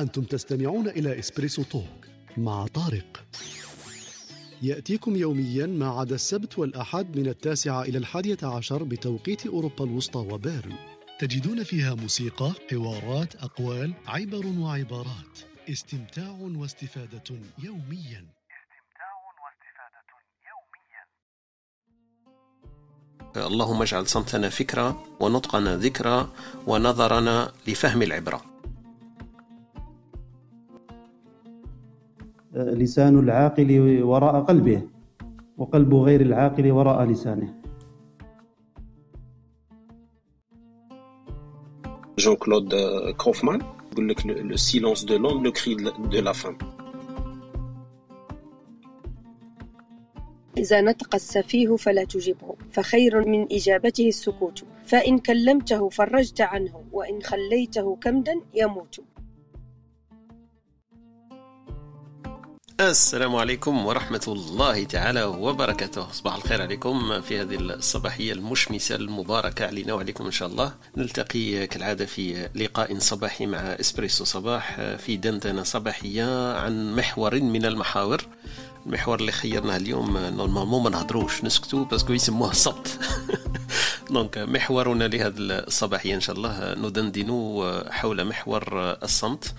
أنتم تستمعون إلى إسبريسو توك مع طارق. يأتيكم يوميا ما عدا السبت والأحد من التاسعة إلى الحادية عشر بتوقيت أوروبا الوسطى وبيرن. تجدون فيها موسيقى، حوارات، أقوال، عبر وعبارات. استمتاع واستفادة يوميا. اللهم اجعل صمتنا فكرة ونطقنا ذكرى ونظرنا لفهم العبرة. لسان العاقل وراء قلبه وقلب غير العاقل وراء لسانه. جون كلود كوفمان يقول لك le silence de l'homme le cri de la femme إذا نطق السفيه فلا تجبه فخير من إجابته السكوت. فإن كلمته فرجت عنه وإن خليته كمدا يموت. السلام عليكم ورحمة الله تعالى وبركاته. صباح الخير عليكم في هذه الصباحية المشمسة المباركة علينا وعليكم إن شاء الله. نلتقي كالعادة في لقاء صباحي مع إسبريسو صباح في دندنة صباحية عن محور من المحاور. المحور اللي خيرناه اليوم normalement ما نهضروش نسكتوا parce que يسموه الصمت. donc محورنا لهذه الصباحية إن شاء الله ندندن حول محور الصمت.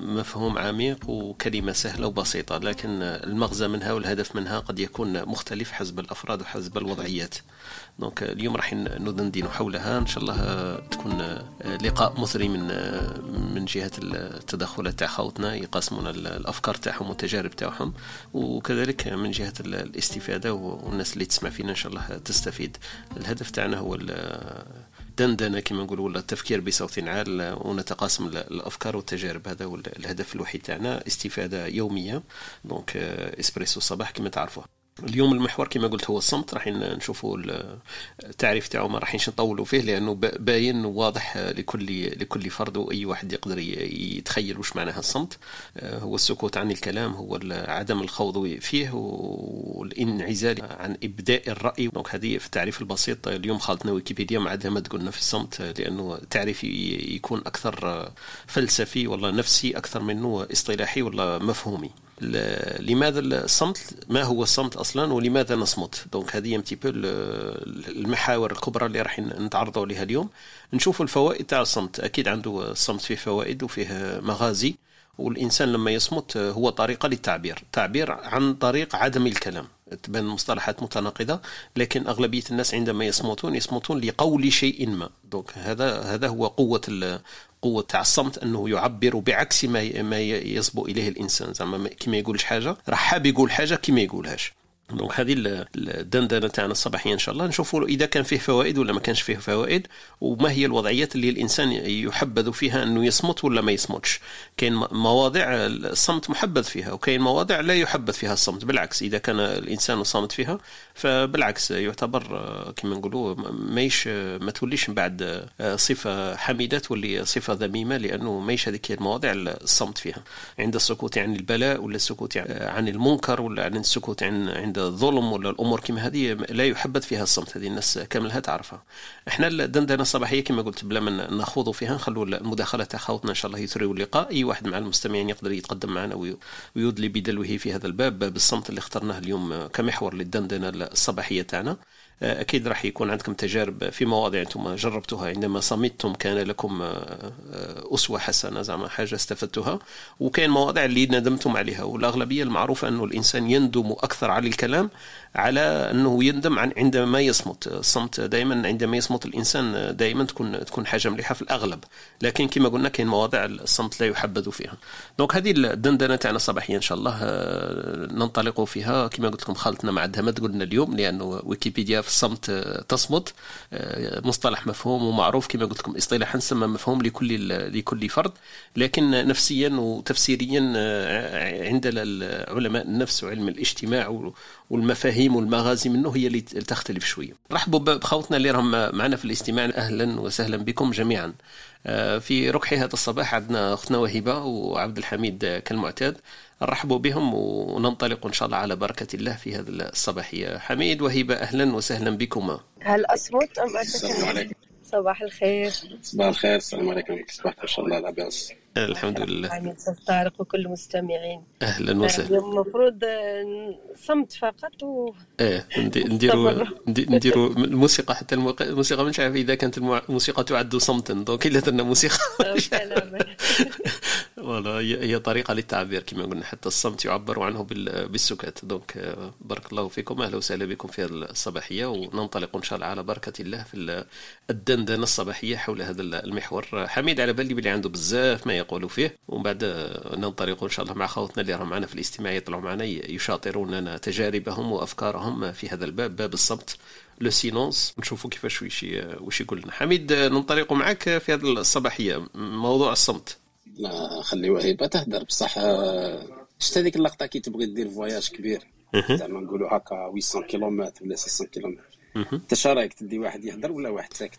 مفهوم عميق وكلمة سهلة وبسيطة لكن المغزى منها والهدف منها قد يكون مختلف حسب الأفراد وحسب الوضعيات. دونك اليوم راح ندندن حولها. إن شاء الله تكون لقاء مثري من من جهة التدخلات تاع خوتنا يقاسمونا الأفكار تاعهم والتجارب تاعهم وكذلك من جهة الاستفادة والناس اللي تسمع فينا إن شاء الله تستفيد. الهدف تاعنا هو دندنة كما نقولوا ولا التفكير بصوت عال ونتقاسم الأفكار والتجارب. هذا هو الهدف الوحيد تاعنا استفادة يومية. donc اسبريسو صباح كما تعرفوا اليوم المحور كما قلت هو الصمت راح نشوفوا التعريف تاعو ما راحينش نطولوا فيه لأنه باين وواضح لكل لكل فرد وأي واحد يقدر يتخيل وش معناها الصمت. هو السكوت عن الكلام هو عدم الخوض فيه والانعزال عن إبداء الرأي. donc هذه في التعريف البسيط اليوم خالتنا ويكيبيديا ما عندها ما تقولنا في الصمت لأنه تعريف يكون أكثر فلسفي ولا نفسي أكثر منه إصطلاحي ولا مفهومي. لماذا الصمت ما هو الصمت أصلا ولماذا نصمت؟ donc هذه un peu المحاور الكبرى اللي راح نتعرضوا لها اليوم. نشوفوا الفوائد تاع الصمت. أكيد عنده الصمت فيه فوائد وفيه مغازي. والإنسان لما يصمت هو طريقة للتعبير. تعبير عن طريق عدم الكلام. تبان مصطلحات متناقضة لكن أغلبية الناس عندما يصمتون يصمتون لقول شيء ما. donc هذا هذا هو قوة قوة تاع الصمت أنه يعبر بعكس ما ما يصبو إليه الإنسان. زعما كيما يقولش حاجة راح حاب يقول حاجة كيما يقولهاش. دونك هذه الدندنة تاعنا الصباحية إن شاء الله. نشوفوا إذا كان فيه فوائد ولا ما كانش فيه فوائد وما هي الوضعيات اللي الإنسان يحبذ فيها إنه يصمت ولا ما يصمتش. كاين مواضع الصمت محبذ فيها وكاين مواضع لا يحبذ فيها الصمت. بالعكس إذا كان الإنسان صامت فيها فبالعكس يعتبر كما نقولوا مايش ما توليش من بعد صفة حميدة تولي صفة ذميمة لأنه مايش هذيك المواضع الصمت فيها. عند السكوت عن البلاء ولا السكوت عن المنكر ولا عن السكوت عن عند الظلم ولا الأمور كما هذه لا يحبذ فيها الصمت هذه الناس كاملها تعرفها. إحنا الدندنة الصباحية كما قلت بلا ما نخوض فيها نخلوا المداخلة تاع خوتنا إن شاء الله يثريوا اللقاء. أي واحد مع المستمعين يقدر يتقدم معنا ويدلي بدلوه في هذا الباب باب الصمت اللي اخترناه اليوم كمحور للدندنة الصباحية تاعنا. أكيد راح يكون عندكم تجارب في مواضيع أنتم جربتوها. عندما صمتم كان لكم أسوة حسنة زعما حاجة استفدتوها. وكاين مواضيع اللي ندمتم عليها. والأغلبية المعروفة أنه الإنسان يندم أكثر على الكلام على أنه يندم عن عندما يصمت. الصمت دائما عندما يصمت الإنسان دائما تكون تكون حاجة مليحة في الأغلب. لكن كما قلنا كاين مواضيع الصمت لا يحبذ فيها. دونك هذه الدندنة تاعنا الصباحية إن شاء الله ننطلق فيها. كما قلت لكم خالتنا عندها ما تقولنا اليوم لأنه ويكيبيديا في الصمت تصمت. مصطلح مفهوم ومعروف. كما قلت لكم اصطلاحا سمى مفهوم لكل لكل فرد. لكن نفسيا وتفسيريا عند علماء النفس وعلم الاجتماع والمفاهيم والمغازي منه هي اللي تختلف شوية رحبوا بخوتنا اللي راهم معنا في الاستماع. أهلا وسهلا بكم جميعا. في ركح هذا الصباح عندنا أختنا وهبه وعبد الحميد كالمعتاد. نرحبوا بهم وننطلق إن شاء الله على بركة الله في هذه الصباحيه حميد وهبه أهلا وسهلا بكما هل اصمت أم السلام عليكم. صباح الخير. صباح الخير. السلام عليكم. صباح إن شاء الله لاباس الحمد لله. امين أستاذ طارق وكل المستمعين. أهلا وسهلا. المفروض صمت فقط و إيه نديروا نديروا الموسيقى حتى الموسيقى مش عارف إذا كانت الموسيقى تعد صمتا. دونك إلا درنا موسيقى voilà هي طريقة للتعبير كما قلنا. حتى الصمت يعبر عنه بالسكات donc بارك الله فيكم. أهلا وسهلا بكم في هذه الصباحية. وننطلق إن شاء الله على بركة الله في الدندنة الصباحية حول هذا المحور. حميد على بالي بلي عنده بزاف ما يقولوا فيه. ومن بعد ننطلق إن شاء الله مع خوتنا اللي راهم معنا في الاستماع يطلعوا معنا يشاطروننا تجاربهم وأفكارهم في هذا الباب باب الصمت le silence نشوفوا كيفاش وش وش يقول لنا. حميد ننطلق معك في هذه الصباحية. موضوع الصمت. لا خلي وهيبه تهدر بصح شفت هذيك اللقطة كي تبغي دير voyage كبير. زعما نقولوا هكا 800 كيلومتر ولا 600 كيلومتر انت اش رايك تدي واحد يهدر ولا واحد ساكت؟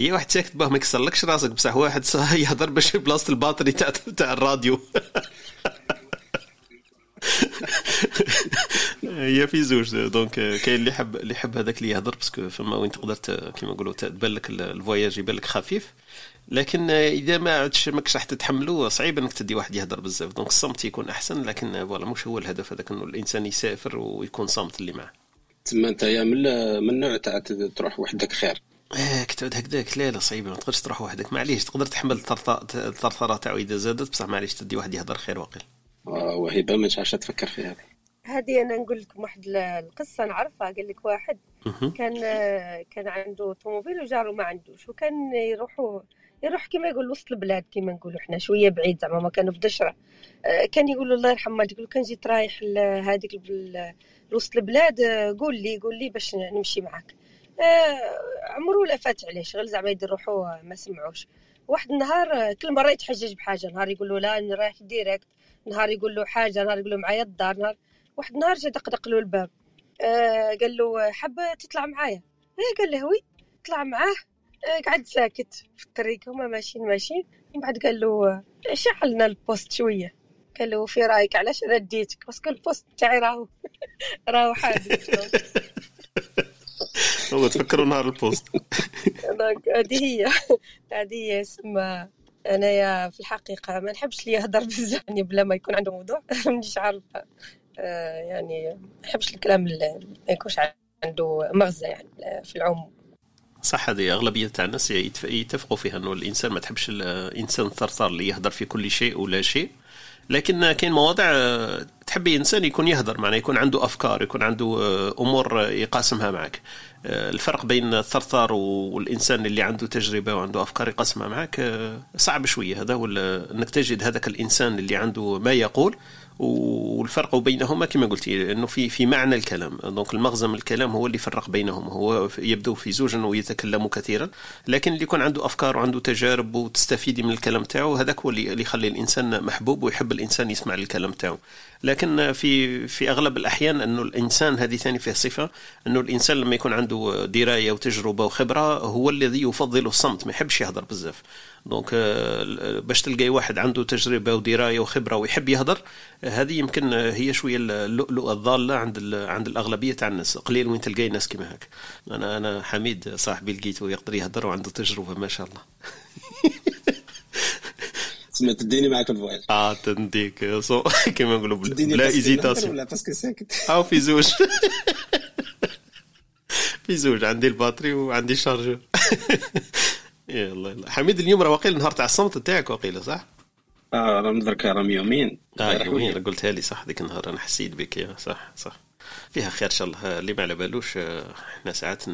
هي واحد ساكت باه ما يكسرلكش راسك بصح واحد يهضر باش بلاصه ال batterie تاع تاع الراديو. هي في زوج donc كاين اللي يحب اللي يحب هذاك اللي يهضر parce que فما وين تقدر كيما نقولوا تبان لك ال voyage يبان لك خفيف. لكن إذا ما عادش ماكش راح تتحملوا صعيب إنك تدي واحد يهضر بزاف. donc الصمت يكون أحسن لكن voilà مش هو الهدف هذاك إنه الإنسان يسافر ويكون صامت اللي معه تما أنت من من نوع تاع تروح وحدك خير. إيه كتعود هكذاك لا لا صعيبه ما تقدرش تروح وحدك. معليش تقدر تحمل الثرثرة تاعو إذا زادت بصح معليش تدي واحد يهضر خير وقيل. آه وهبه ما عادش تفكر في هذه؟ هذه أنا نقول لكم واحد القصة نعرفها قال لك واحد كان كان عنده طوموبيل وجاره ما عندوش وكان يروحوا يروح كما يقول وسط البلاد كما نقولوا إحنا شوية بعيد زعما ما كانوا في دشرة. كان يقول الله يرحم والديك كان جيت رايح لهذيك وسط البلاد قول لي قول لي باش نمشي معاك. عمرو لا فات عليه شغل زعما يدير روحو ما سمعوش. واحد النهار كل مرة يتحجج بحاجة. نهار يقول له لا أنا رايح direct نهار يقول له حاجة نهار يقول له معايا الدار نهار. واحد النهار جا دقدق له الباب. آه قال له حابه تطلع معايا؟ إيه قال له oui طلع معاه. آه قعد ساكت في الطريق هما ماشيين ماشيين. من بعد قال له شعلنا ال poste شوية. قال له في رأيك علاش أنا ديتك parce que ال poste تاعي راهو. راهو حابس. هو تفكروا نهار ال poste. هذه هي. هذه هي اسمها أنايا في الحقيقة. ما نحبش اللي يهضر بزاف يعني بلا ما يكون عنده موضوع. مانيش عارفة. آه يعني ما نحبش الكلام اللي ما يكونش عنده مغزى يعني في العموم. صح هذه أغلبية تاع الناس يتفقوا فيها إنه الإنسان ما تحبش الانسان الثرثار اللي يهضر في كل شيء ولا شيء. لكن كاين مواضيع تحبي إنسان يكون يهضر معناه يكون عنده أفكار يكون عنده أمور يقاسمها معك الفرق بين الثرثار والإنسان اللي عنده تجربة وعنده أفكار يقسمها معك صعب شوية. هذا هو إنك تجد هذاك الإنسان اللي عنده ما يقول والفرق بينهما كما قلتي إنه في في معنى الكلام. دونك المغزى من الكلام هو اللي يفرق بينهم هو يبدو في زوج إنه يتكلم كثيرا لكن اللي يكون عنده أفكار وعنده تجارب وتستفيدي من الكلام تاعو هذاك هو اللي يخلي الإنسان محبوب ويحب الإنسان يسمع الكلام تاعو. لكن في في أغلب الأحيان انه الإنسان هذه ثاني فيه صفة انه الإنسان لما يكون عنده دراية وتجربة وخبرة هو الذي يفضل الصمت ما يحبش يهضر بزاف. donc باش تلقاي واحد عنده تجربة ودراية وخبرة ويحب يهضر هذه يمكن هي شوية اللؤلؤة الضالة عند عند الأغلبية تاع الناس. قليل وين تلقاي ناس كيما هكا. أنا أنا حميد صاحبي لقيته يقدر يهضر وعنده تجربة ما شاء الله. تسمى تديني معك ال voyage آه نديك so كيما نقولوا بلا hésitation. ولا؟ parce que ساكت. أو في زوج. في زوج. عندي ال batterie وعندي ال chargeur يلا حميد اليوم راه واقيلا النهار تاع الصمت تاعك واقيلا صح؟ آه راه مدرك راه يومين آه يومين. قلتها لي صح؟ ذيك النهار أنا حسيت بك. يا صح صح. فيها خير إن شاء الله. اللي ما على بالوش إحنا ساعات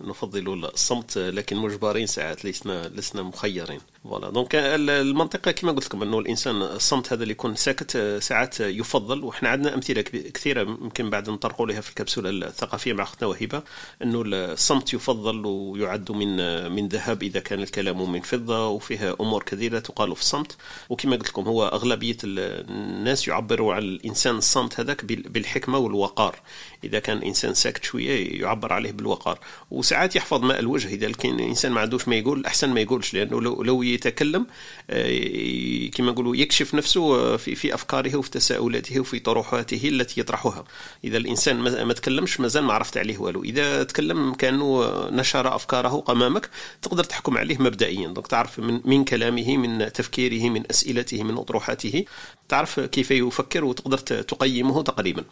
نفضل الصمت لكن مجبرين ساعات. لسنا لسنا مخيرين. voilà. donc المنطقة كما قلت لكم أنه الإنسان الصمت هذا اللي يكون ساكت ساعات يفضل وحنا عندنا أمثلة كثيرة يمكن بعد نطرقوا لها في الكبسولة الثقافية مع أختنا وهيبة أنه الصمت يفضل ويعد من من ذهب إذا كان الكلام من فضة وفيها أمور كثيرة تقال في الصمت. وكما قلت لكم هو أغلبية الناس يعبروا عن الإنسان الصمت هذاك بالحكمة والوقار. إذا كان الانسان ساكت شوية يعبر عليه بالوقار. وساعات يحفظ ماء الوجه إذا كان الانسان ما عندوش ما يقول أحسن ما يقولش لأنه لو, لو يتكلم آه، كما نقولوا يكشف نفسه في في أفكاره وفي تساؤلاته وفي طروحاته التي يطرحها. إذا الإنسان ما تكلمش مازال ما عرفت عليه والو. إذا تكلم كأنه نشر أفكاره امامك تقدر تحكم عليه مبدئيا. دونك تعرف من من كلامه من تفكيره من أسئلته من أطروحاته تعرف كيف يفكر وتقدر تقيمه تقريبا.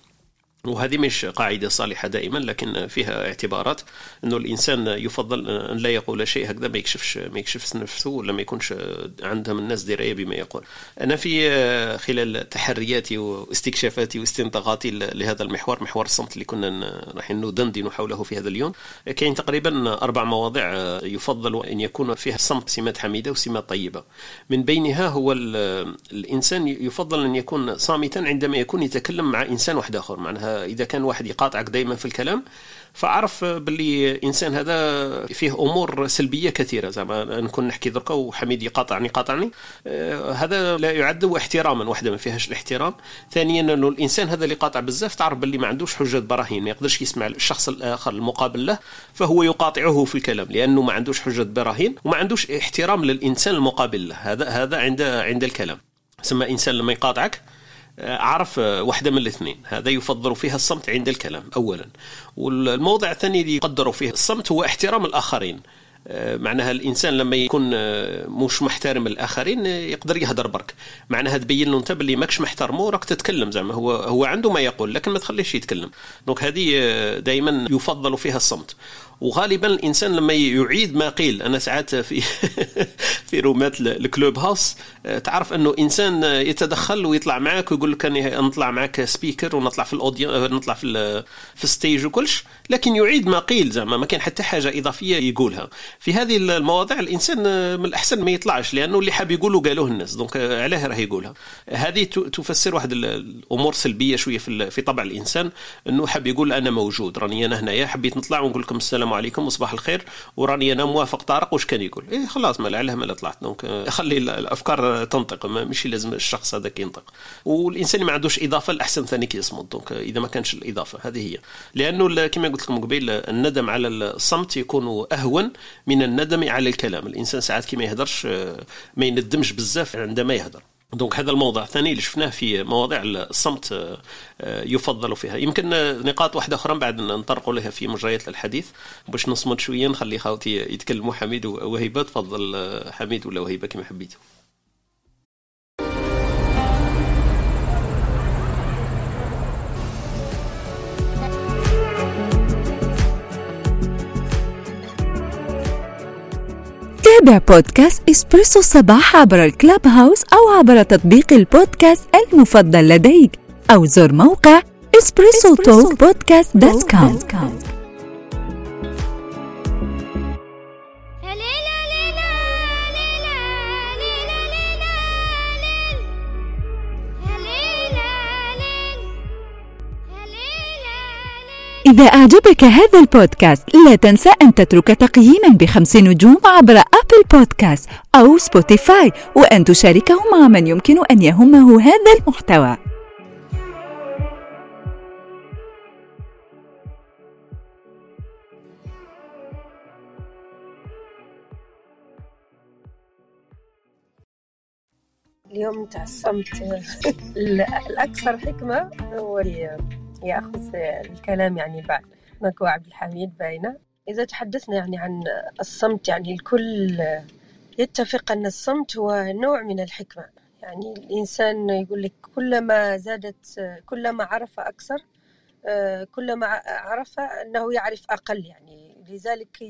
وهذه مش قاعدة صالحة دائما لكن فيها اعتبارات إنه الإنسان يفضل أن لا يقول شيء هكذا ما يكشفش ما يكشفش نفسه ولا ما يكونش عندهم الناس دراية بما يقول. أنا في خلال تحرياتي واستكشافاتي واستنطاقاتي لهذا المحور محور الصمت اللي كنا راح ندندن حوله في هذا اليوم كاين تقريبا أربع مواضيع يفضل أن يكون فيها الصمت سمات حميدة وسمات طيبة. من بينها هو الإنسان يفضل أن يكون صامتا عندما يكون يتكلم مع إنسان واحد آخر معناها إذا كان واحد يقاطعك دائما في الكلام فأعرف باللي الانسان هذا فيه أمور سلبية كثيرة. زعما نكون نحكي دركا وحميد يقاطعني قاطعني آه هذا لا يعد احتراما واحدة ما فيهاش الاحترام. ثانيا إنه الإنسان هذا اللي قاطع بزاف تعرف باللي ما عندوش حجة براهين ما يقدرش يسمع الشخص الآخر المقابل له فهو يقاطعه في الكلام لأنه ما عندوش حجة براهين وما عندوش احترام للإنسان المقابل له. هذا هذا عند عند الكلام. سما إنسان لما يقاطعك عرف واحدة من الاثنين. هذا يفضل فيها الصمت عند الكلام أولا. والموضع الثاني اللي يقدر فيه الصمت هو احترام الآخرين. معناها الإنسان لما يكون مش محترم الآخرين يقدر يهدر برك. معناها تبين له أنت باللي ماكش محترمه راك تتكلم زعما. هو هو عنده ما يقول لكن ما تخليش يتكلم. donc هذه دائما يفضل فيها الصمت. وغالبا الإنسان لما يعيد ما قيل. أنا ساعات في في رومات ال Clubhouse تعرف أنه إنسان يتدخل ويطلع معك ويقول لك أني نطلع معك speaker ونطلع في ال audio نطلع في في ال stage وكلش لكن يعيد ما قيل زعما ما كان حتى حاجة إضافية يقولها. في هذه المواضيع الإنسان من الأحسن ما يطلعش لأنه اللي حاب يقوله قالوه الناس donc علاه راه يقولها. هذه تفسر واحد الأمور سلبية شوية في طبع الإنسان أنه حاب يقول أنا موجود راني أنا هنايا حبيت نطلع ونقول لكم السلام عليكم وصباح الخير. وراني أنا موافق طارق واش كان يقول؟ إيه خلاص ما علاه ما طلعت. donc خلي الأفكار تنطق ماشي لازم الشخص هذاك ينطق والإنسان اللي ما عندوش إضافة الأحسن ثاني كيصمت donc إذا ما كانش الإضافة هذه هي. لأنه كما قلت لكم قبيل الندم على الصمت يكون أهون من الندم على الكلام. الإنسان ساعات كي ما يهدرش ما يندمش بزاف عندما يهدر. donc هذا الموضوع الثاني اللي شفناه في مواضيع الصمت يفضل فيها. يمكن نقاط واحدة أخرى بعد نطرقوا لها في مجريات الحديث. باش نصمت شوية نخلي خاوتي يتكلموا حميد وهيبة. تفضل حميد ولا وهيبة كما حبيتوا تابع بودكاست إسبريسو الصباح عبر ال Clubhouse أو عبر تطبيق البودكاست المفضل لديك. أو زر موقع EspressoTalk podcast dot com. إذا أعجبك هذا البودكاست لا تنسى أن تترك تقييما بخمس نجوم عبر Apple Podcast أو سبوتيفاي وأن تشاركه مع من يمكن أن يهمه هذا المحتوى. اليوم تاع الصمت الأكثر حكمة هو ياخذ الكلام يعني بعد. ماكو عبد الحميد باينة. إذا تحدثنا يعني عن الصمت يعني الكل يتفق أن الصمت هو نوع من الحكمة. يعني الإنسان يقول لك كلما زادت كلما عرف أكثر كلما عرف أنه يعرف أقل. يعني لذلك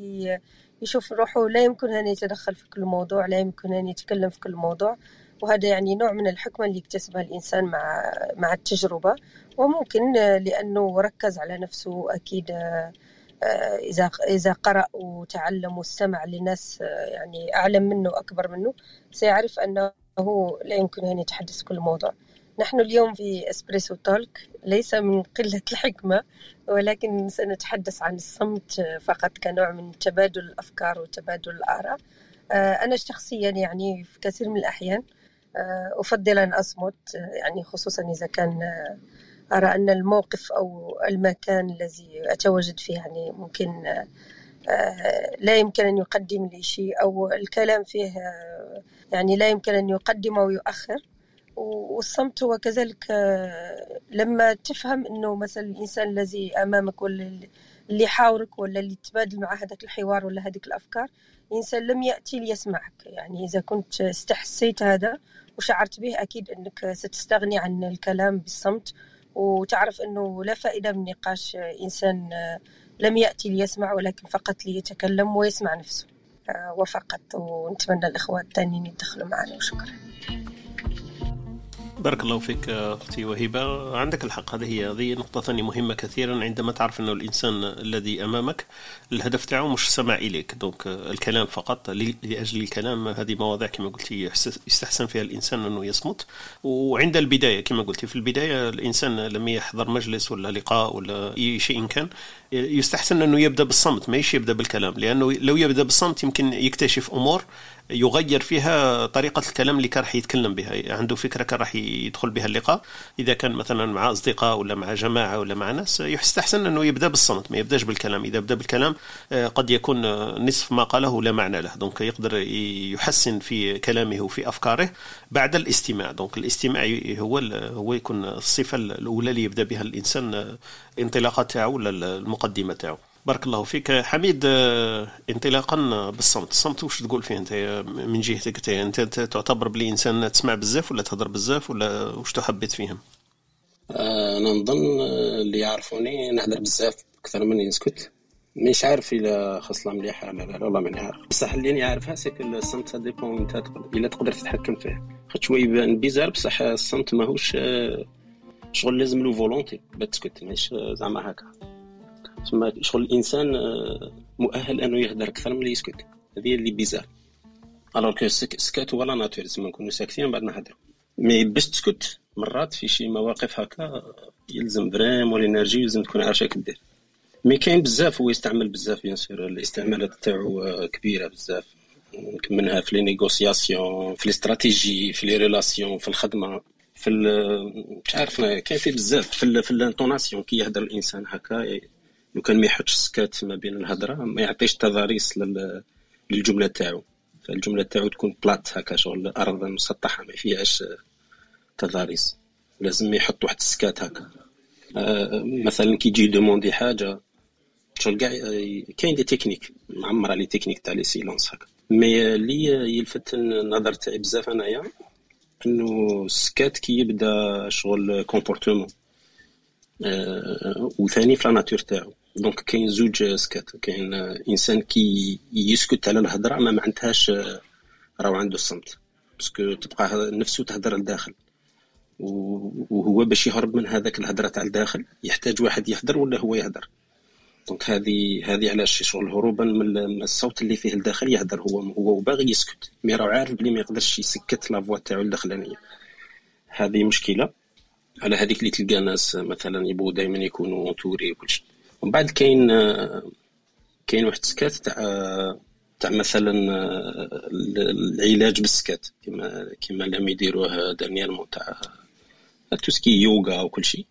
يشوف روحه لا يمكن أن يتدخل في كل موضوع لا يمكن أن يتكلم في كل موضوع. وهذا يعني نوع من الحكمة اللي يكتسبها الإنسان مع مع التجربة وممكن لأنه ركز على نفسه أكيد إذا إذا قرأ وتعلم واستمع لناس يعني أعلم منه أكبر منه سيعرف أنه لا يمكن أن يتحدث كل موضوع. نحن اليوم في اسبريسو تولك ليس من قلة الحكمة ولكن سنتحدث عن الصمت فقط كنوع من تبادل الأفكار وتبادل الآراء. أنا شخصيا يعني في كثير من الأحيان أفضل أن أصمت يعني خصوصا إذا كان أرى أن الموقف أو المكان الذي أتواجد فيه يعني ممكن آه، لا يمكن أن يقدم لي شيء أو الكلام فيه آه، يعني لا يمكن أن يقدم أو يؤخر. والصمت هو كذلك آه، لما تفهم أنه مثلا الإنسان الذي أمامك اللي يحاورك ولا اللي تبادل مع هذاك الحوار ولا هذيك الأفكار إنسان لم يأتي ليسمعك. يعني إذا كنت استحسيت هذا وشعرت به أكيد أنك ستستغني عن الكلام بالصمت وتعرف أنه لا فائدة من نقاش إنسان لم يأتي ليسمع ولكن فقط ليتكلم ويسمع نفسه. آه، وفقط. ونتمنى الإخوة الثانيين يدخلوا معنا. وشكرا بارك الله فيك أختي وهبه عندك الحق هذه هي هذه نقطة ثانية مهمة كثيرا عندما تعرف أنه الإنسان الذي أمامك الهدف تاعو مش السماع إليك. دونك الكلام فقط لأجل الكلام هذه مواضيع كما قلتي يستحسن فيها الإنسان أنه يصمت. وعند البداية كما قلتي في البداية الإنسان لما يحضر مجلس ولا لقاء ولا أي شيء كان يستحسن أنه يبدأ بالصمت ما يبدأ بالكلام لأنه لو يبدأ بالصمت يمكن يكتشف أمور يغير فيها طريقة الكلام اللي كان راح يتكلم بها. عنده فكرة كان راح يدخل بها اللقاء. إذا كان مثلا مع أصدقاء ولا مع جماعة ولا مع ناس يستحسن أنه يبدأ بالصمت ما يبدأش بالكلام. إذا بدأ بالكلام آه، قد يكون نصف ما قاله لا معنى له. donc يقدر يحسن في كلامه وفي أفكاره بعد الاستماع. donc الاستماع هو هو يكون الصفة الأولى اللي يبدأ بها الإنسان آه، انطلاقة تاعو ولا المقدمة تاعو. بارك الله فيك. حميد آه، انطلاقا بالصمت. الصمت واش تقول فيه أنت؟ من جهتك أنت, أنت تعتبر بلي إنسان تسمع بزاف ولا تهضر بزاف ولا واش تحبط فيهم؟ آه، أنا نظن آه، اللي يعرفوني نهضر بزاف أكثر من يسكت. مش عارف الا خصلة مليحة ولا لا والله ماني عارف. بصح اللي أنا عارفها c'est الصمت dépend أنت إلا تقدر تتحكم فيه. خاطر شوية يبان bizarre بصح الصمت ماهوش شغل لازم له volonté باش تسكت مش زعما هكا. تما شغل الإنسان آه، مؤهل أنه يهدر أكثر من اللي يسكت. هذه اللي bizarre. alors que سكات هو la nature تسمى نكونوا ساكتين بعد نهضروا mais باش تسكت مرات في شي مواقف هكا يلزم vraiment ال énergie يلزم تكون عارف اش دير mais كاين بزاف هو يستعمل بزاف bien sûr الاستعمالات تاعو آه، كبيرة بزاف. منها في les négociations في الاستراتيجي في les relations في الخدمة في مش عارف كاين في بزاف في ال intonation كي يهدر الإنسان هكا لو كان ما يحطش سكات ما بين الهضرة ما يعطيش تضاريس للجملة تاعو. فالجملة تاعو تكون plate هكا شغل ارض مسطحة ما فيهاش تضاريس. لازم يحط واحد السكات هكا. آه مثلا كي يجي demander حاجة شغل كاع كاين des techniques معمرة les techniques تاع les silences هكا. mais اللي يلفت النظر تاعي بزاف أنايا إنه السكات كي يبدأ شغل comportement آه وثاني في la nature تاعو. donc كاين زوج سكات. كاين إنسان كي يسكت على الهضرة ما معناتهاش راهو عنده الصمت. parce que تبقى نفسه تهضر لداخل. وهو باش يهرب من هذاك الهضرة تاع الداخل يحتاج واحد يهضر ولا هو يهضر؟ donc هذه هذه علاش؟ شغل هروبا من الصوت اللي فيه الداخل يهضر. هو هو باغي يسكت. mais راه عارف بلي ما يقدرش يسكت la voix تاعو الداخلانية. هذه مشكلة. على هذيك اللي تلقى ناس مثلا يبغوا دائما يكونوا entourés وكل شيء. ومن بعد كاين كاين واحد السكات تاع تاع مثلا العلاج بالسكات كما كما لم يديروه dernièrement تاع tout ce qui يوغا وكل شيء.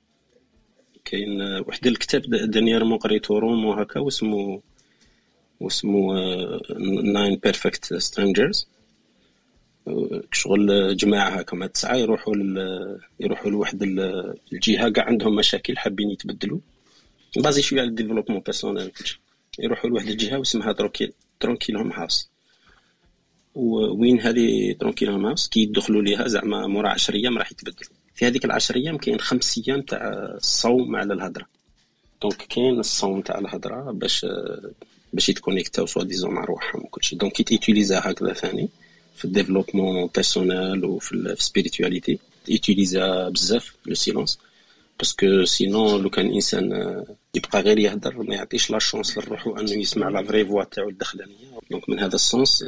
كاين واحد الكتاب dernièrement قريتو roman وهكا واسمو واسمو Nine Perfect Strangers. شغل جماعة هكا ما تسعة يروحوا يروحوا لواحد الجهة كاع عندهم مشاكل حابين يتبدلوا. basé شوية على ال développement personnel يروحوا لواحد الجهة واسمها Tranquil Tranquillum House. وين هذه Tranquillum House؟ كي يدخلوا ليها زعما مورا 10 أيام راح يتبدلوا في هذيك العشر أيام كاين خمس أيام تاع الصوم على الهضره donc كاين الصوم تاع الهضره باش باش يتكونيكتاو soi-disant مع روحهم وكلشي donc كي تيتيليزا هكذا ثاني في ال développement personnel وفي ال spiritualité utilisé بزاف le silence parce que sinon لو كان الانسان يبقى غير يهدر ما يعطيش la chance لروحو أنه يسمع la vraie voix تاعو الداخلانيه donc من هذا ال sens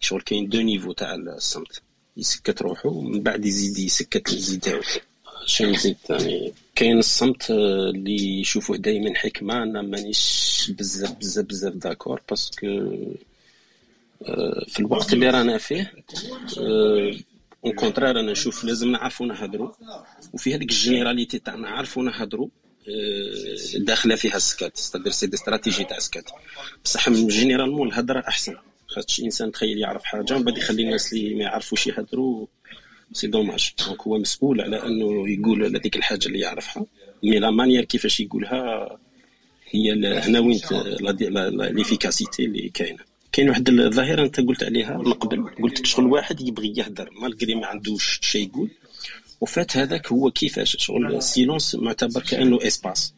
شغل كاين deux niveaux تاع الصمت. يسكت روحو ومن بعد يزيد يسكت الزيد تاعو. شنو نزيد ثاني كاين الصمت اللي يشوفوه دائما حكمة أنا مانيش بزاف بزاف بزاف d'accord parce que في الوقت اللي رانا فيه au contraire أنا نشوف لازم نعرفوا نهضروا وفي هذيك ال généralité تاعنا نعرفوا نهضروا داخله فيها السكات c'est-à-dire c'est des stratégies تاع السكات بصح من généralement الهضره احسن خاطش انسان تخيل يعرف حاجة ومن بعد يخلي الناس اللي ما يعرفوش يهضروا c'est dommage donc هو مسؤول على انه يقول هذيك الحاجة اللي يعرفها mais la manière كيفاش يقولها هي هنا وين l'efficacité اللي كاينة كاين واحد الظاهرة انت قلت عليها من قبل قلت شغل واحد يبغي يهدر malgré ما عندوش شيء يقول. وفات هذاك هو كيفاش شغل ال silence معتبر كأنه espace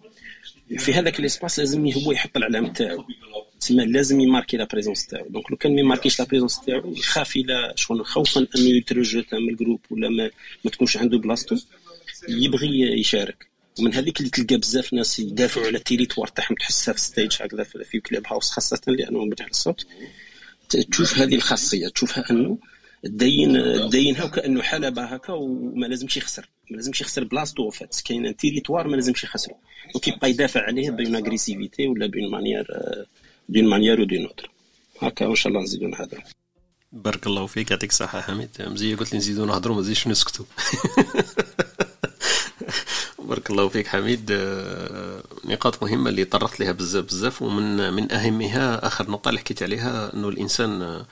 في هذاك ال espace لازم هو يحط العلامة تاعو. تسمى لازم يماركي la présence تاعو. donc لو كان ما يماركيش la présence تاعو يخاف إلى شغل خوفا أنه يترجت من ال groupe ولا ما, ما تكونش عنده بلاصتو يبغي يشارك. ومن هذيك اللي تلقى بزاف ناس يدافعوا على ال territoire تاعهم تحسها في stage هكذا في Clubhouse خاصة لأنه مبني الصوت. تشوف هذه الخاصية تشوفها أنه دين دينها وكأنه حلبه هكا وما لازمش يخسر. ما لازمش يخسر بلاصتو فات كاين territoire ما لازمش يخسرو. donc يبقى يدافع عليه بين agressivité ولا بين manière d'une manière ou d'une autre هكا وان شاء الله نزيدو نهضرو بارك الله فيك يعطيك الصحة حميد مزيان قلت لي نزيدو نهضرو ما نزيدش نسكتو بارك الله فيك حميد. آه، نقاط مهمة اللي طرقت لها بزاف بزاف ومن من أهمها آخر نقطة اللي حكيت عليها إنه الإنسان آه،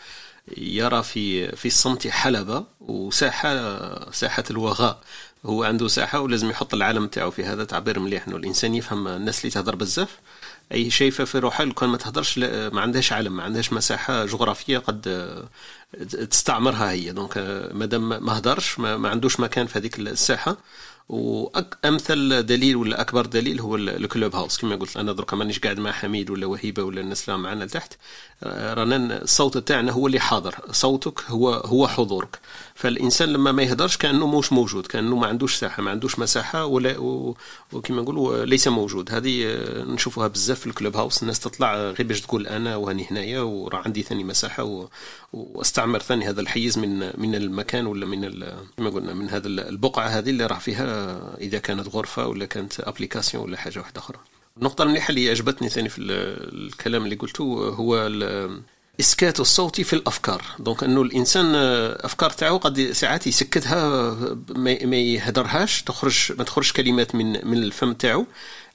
يرى في في الصمت حلبة وساحة ساحة الوغاء. هو عنده ساحة ولازم يحط العالم تاعو في هذا تعبير مليح إنه الإنسان يفهم الناس اللي تهضر بزاف. أي شايفه في روحها لو كان ما تهضرش ما عندهاش عالم ما عندهاش مساحة جغرافية قد تستعمرها هي. دونك مادام ما هضرش ما عندوش مكان في هذيك الساحة وامثل دليل ولا أكبر دليل هو ال Clubhouse كما قلت أنا درك مانيش قاعد مع حميد ولا وهيبة ولا الناس اللي معنا لتحت؟ آه، رانا الصوت تاعنا هو اللي حاضر. صوتك هو هو حضورك. فالإنسان لما ما يهدرش كأنه مش موجود كأنه ما عندوش ساحة ما عندوش مساحة ولا وكما نقولوا ليس موجود. هذه آه، نشوفوها بزاف في ال Clubhouse. الناس تطلع غير باش تقول أنا وهني هنايا وراه عندي ثاني مساحة واستعمر ثاني هذا الحيز من من المكان ولا من كما قلنا من هذا البقعة هذه اللي راح فيها إذا كانت غرفة ولا كانت application ولا حاجة واحدة أخرى. النقطة المليحة اللي عجبتني ثاني في الكلام اللي قلته هو إسكات الصوت في الأفكار. donc أنه الإنسان أفكار تاعو قد ساعات يسكتها ما يهدرهاش تخرج ما تخرجش كلمات من من الفم تاعو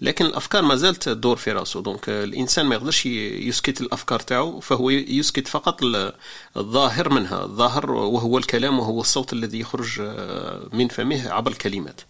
لكن الأفكار ما زالت تدور في راسه donc الإنسان ما يقدرش يسكت الأفكار تاعو فهو يسكت فقط الظاهر منها. الظاهر وهو الكلام وهو الصوت الذي يخرج من فمه عبر الكلمات.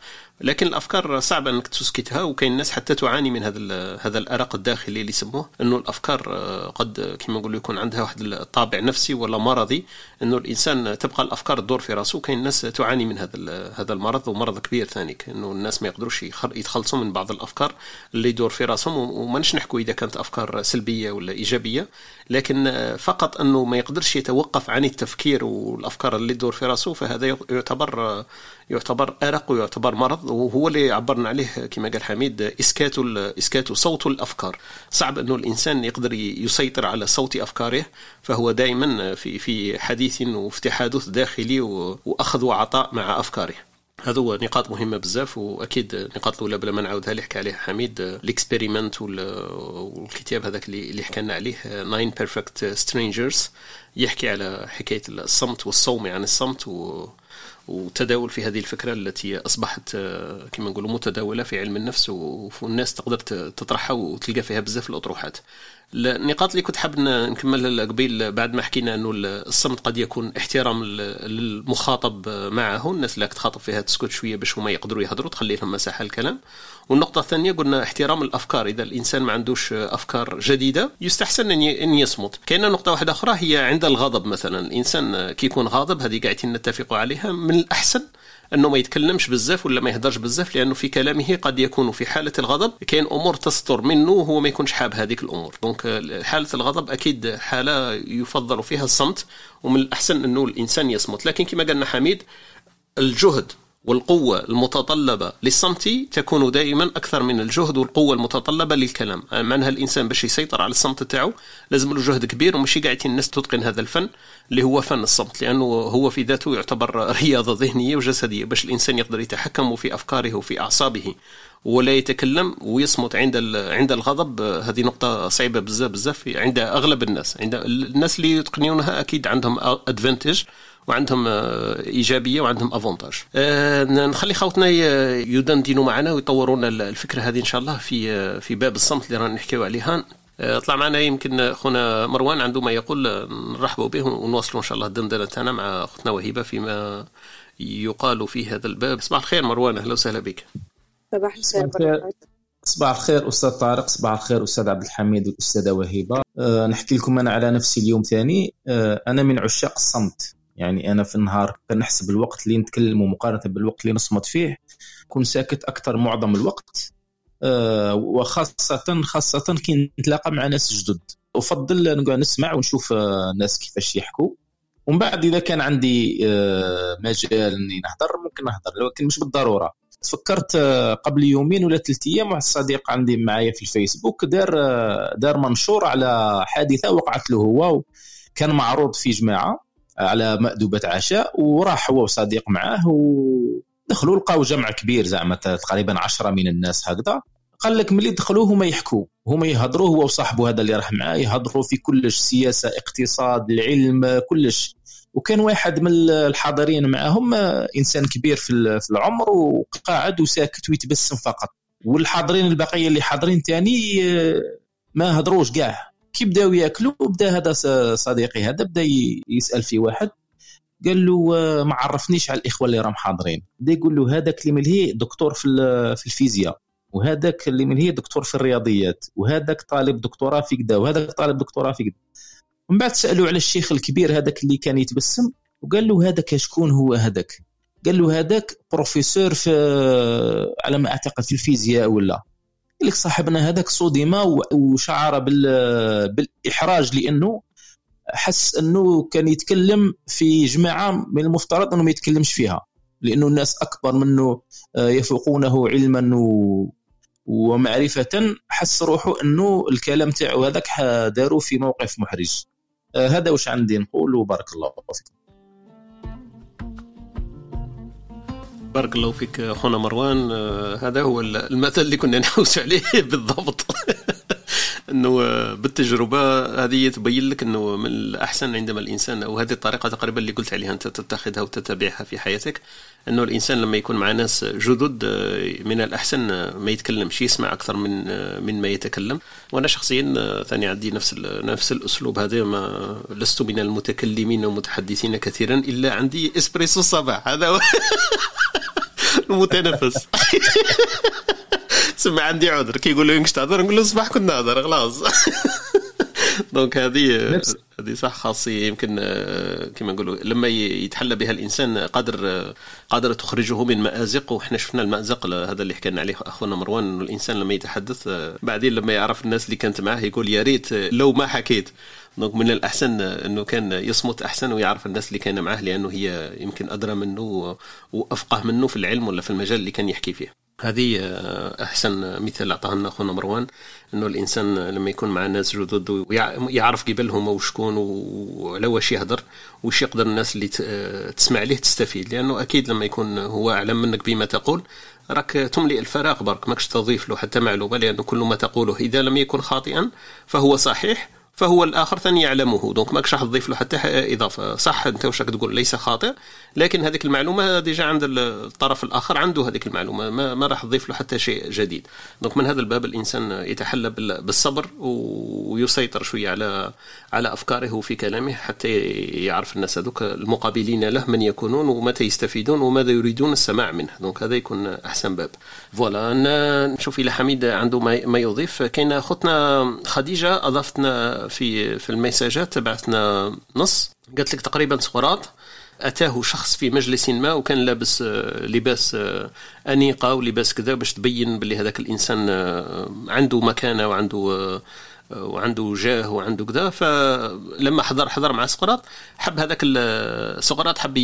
لكن الأفكار صعب أنك تسكتها وكاين الناس حتى تعاني من هذا هذا الأرق الداخلي اللي يسموه. إنه الأفكار آه، قد كما نقول يكون عندها واحد الطابع نفسي ولا مرضي. إنه الإنسان تبقى الأفكار تدور في راسه وكاين الناس تعاني من هذا هذا المرض ومرض كبير ثاني. إنه الناس ما يقدروش يتخلصوا من بعض الأفكار اللي يدور في راسهم وما نحكوا إذا كانت أفكار سلبية ولا إيجابية. لكن آه، فقط إنه ما يقدرش يتوقف عن التفكير والأفكار اللي تدور في راسه فهذا يعتبر آه، يعتبر أرق ويعتبر مرض وهو اللي عبرنا عليه كما قال حميد إسكات إسكات صوت الأفكار. صعب أنه الإنسان يقدر يسيطر على صوت أفكاره فهو دائما في في حديث وفي تحادث داخلي وأخذ وعطاء مع أفكاره. هذا هو نقاط مهمة بزاف وأكيد النقاط الأولى بلا ما نعاودها اللي حكى عليها حميد ال experiment والكتاب هذاك اللي حكى لنا عليه Nine Perfect Strangers. يحكي على حكاية الصمت والصوم عن الصمت و وتداول في هذه الفكرة التي أصبحت كما نقولوا متداولة في علم النفس والناس تقدر تطرحها وتلقى فيها بزاف الأطروحات. النقاط اللي كنت حاب نكملها قبيل بعد ما حكينا إنه الصمت قد يكون احترام للمخاطب معه الناس اللي تخاطب فيها تسكت شوية باش هما يقدروا يهضروا تخلي لهم مساحة الكلام. والنقطة الثانية قلنا احترام الأفكار. إذا الإنسان ما عندوش أفكار جديدة يستحسن ان يصمت. كاين نقطة واحدة أخرى هي عند الغضب مثلا. الإنسان كي يكون غاضب هذه قاعدين نتفقوا عليها من الأحسن أنه ما يتكلمش بزاف ولا ما يهدرش بزاف لأنه في كلامه قد يكون في حالة الغضب. كاين أمور تصدر منه وهو ما يكونش حاب هذيك الأمور. دونك حالة الغضب أكيد حالة يفضل فيها الصمت ومن الأحسن أنه الإنسان يصمت. لكن كما قالنا حميد الجهد والقوة المتطلبة للصمت تكون دائما أكثر من الجهد والقوة المتطلبة للكلام. معناها الإنسان باش يسيطر على الصمت تاعو لازم له جهد كبير ومشي قاعدين الناس تتقن هذا الفن اللي هو فن الصمت لأنه هو في ذاته يعتبر رياضة ذهنية وجسدية باش الإنسان يقدر يتحكم في أفكاره وفي أعصابه ولا يتكلم ويصمت عند عند الغضب. هذه نقطة صعبة بزاف بزاف عند أغلب الناس. عند الناس اللي يتقنونها أكيد عندهم ادفانتج وعندهم إيجابية وعندهم افونتاج أه نخلي خوتنا يدندنوا معنا ويطورون الفكرة هذه إن شاء الله في في باب الصمت اللي رانا نحكيو عليها. طلع معنا يمكن خونا مروان عنده ما يقول نرحبوا به ونواصلوا إن شاء الله الدندنة تاعنا مع اختنا وهبه فيما يقال في هذا الباب. صباح الخير مروان أهلا وسهلا بك. صباح الخير. صباح الخير. أستاذ طارق صباح الخير أستاذ عبد الحميد والأستاذة وهبه أه نحكي لكم أنا على نفسي اليوم ثاني. أه أنا من عشاق الصمت. يعني أنا في النهار كنحسب الوقت اللي نتكلم مقارنة بالوقت اللي نصمت فيه كون ساكت أكثر معظم الوقت أه وخاصه خاصة كي نتلاقى مع ناس جدد. أفضل نقعد نسمع ونشوف الناس كيفاش يحكوا. ومن بعد إذا كان عندي مجال إني نهضر ممكن نهضر لكن مش بالضرورة. تفكرت قبل يومين ولا ثلاث أيام واحد الصديق عندي معايا في الفيسبوك دار دار منشور على حادثة وقعت له هو كان معروض في جماعة. على مأدبة عشاء وراح هو وصديق معاه ودخلوا لقاو جمع كبير زعما تقريبا عشرة من الناس هكذا. قال لك ملي دخلوا هما يحكوا. هما يهضروا هو وصاحبه هذا اللي راح معاه يهضروا في كلش سياسة اقتصاد العلم كلش. وكان واحد من الحاضرين معهم إنسان كبير في العمر وقاعد وساكت ويتبسم فقط. والحاضرين البقية اللي حاضرين تاني ما هضروش كاع كي بداو ياكلوا؟ بدا هذا صديقي هذا بدا يسأل في واحد قال له ما عرفنيش على الإخوة اللي راهم حاضرين. بدأ يقول له هذاك اللي ملهي دكتور في في الفيزياء وهذاك اللي ملهي دكتور في الرياضيات وهذاك طالب دكتوراه في كذا وهذاك طالب دكتوراه في كذا. ومن بعد سالوا على الشيخ الكبير هذاك اللي كان يتبسم وقال له هذاك شكون هو هذاك؟ قال له هذاك بروفيسور في على ما أعتقد في الفيزياء ولا. لك صاحبنا هذاك صدم وشعر بالإحراج لأنه حس أنه كان يتكلم في جماعة من المفترض أنه ما يتكلمش فيها لأنه الناس أكبر منه يفوقونه علما ومعرفة حس روحه أنه الكلام تاعو هذاك داروا في موقف محرج. هذا واش عندي نقول وبارك الله فيكم. بارك الله فيك أخونا مروان. هذا هو المثل اللي كنا نحوس عليه بالضبط. إنه بالتجربة هذه تبين لك إنه من الأحسن عندما الإنسان أو هذه الطريقة تقريبا اللي قلت عليها أنت تتخذها وتتبعها في حياتك. إنه الإنسان لما يكون مع ناس جدد من الأحسن ما يتكلمش يسمع أكثر من من ما يتكلم. وأنا شخصيا ثاني عندي نفس نفس الأسلوب هذا ما لست من المتكلمين والمتحدثين كثيرا إلا عندي إسبريسو الصباح هذا هو المتنفس. سمع عندي عذر. كي يقول لي تهضر نقول له صباح كنت نهضر خلاص. donc هذه هذه صح خاصية. يمكن كما نقولوا لما يتحلى بها الإنسان قادر قادر تخرجه من مازق وحنا شفنا المأزق هذا اللي حكينا عليه أخونا مروان. انه الإنسان لما يتحدث بعدين لما يعرف الناس اللي كانت معاه يقول يا ريت لو ما حكيت. دونك من الأحسن إنه كان يصمت أحسن ويعرف الناس اللي كان معاه لأنه هي يمكن أدرى منه وأفقه منه في العلم ولا في المجال اللي كان يحكي فيه. هذه أحسن مثال اعطاه لنا اخونا مروان إنه الإنسان لما يكون مع ناس جدد ويعرف قبلهم وشكون وعلى واش يهضر وش يقدر الناس اللي تسمع ليه تستفيد. لأنه أكيد لما يكون هو أعلم منك بما تقول راك تملئ الفراغ برك ماكش تضيف له حتى معلومة لأنه كل ما تقوله إذا لم يكن خاطئا فهو صحيح فهو الآخر ثاني يعلمه. donc ماكش راح تضيف له حتى إضافة. صح أنت واش راك تقول ليس خاطئ لكن هذيك المعلومة déjà عند الطرف الآخر عنده هذيك المعلومة ما, ما راح تضيف له حتى شيء جديد. donc من هذا الباب الإنسان يتحلى بالصبر ويسيطر شوية على على أفكاره في كلامه حتى يعرف الناس هذوك المقابلين له من يكونون ومتى يستفيدون وماذا يريدون السماع منه. donc هذا يكون أحسن باب. voilà نشوف إلى حميد عنده ما يضيف. كاين أختنا خديجة اضافتنا في في الميساجات بعثنا نص. قالت لك تقريبا سقراط أتاه شخص في مجلس ما وكان لابس لباس أنيقة ولباس كذا باش تبين باللي هذاك الإنسان عنده مكانة وعنده وعنده جاه وعنده كذا. فلما حضر حضر مع سقراط حب هذاك سقراط حب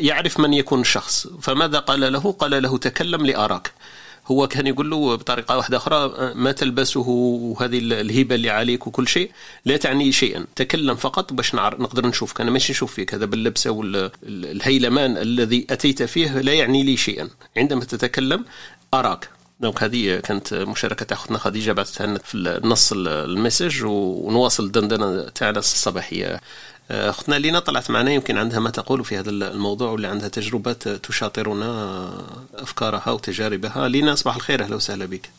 يعرف من يكون الشخص. فماذا قال له؟ قال له تكلم لآراك. هو كان يقول له بطريقة واحدة أخرى ما تلبسه وهذه الهبة اللي عليك وكل شيء لا تعني شيئا تكلم فقط باش نقدر نشوفك أنا ماشي نشوف فيك هذا باللبسة والهيلمان الذي أتيت فيه لا يعني لي شيئا. عندما تتكلم أراك. donc هذه كانت مشاركة أختنا خديجة بعثتها لنا في النص ال message ونواصل الدندنة تاعنا الصباحية. أختنا لينا طلعت معنا يمكن عندها ما تقول في هذا الموضوع واللي عندها تجربات تشاطرنا أفكارها وتجاربها. لينا صباح الخير أهلا وسهلا بك.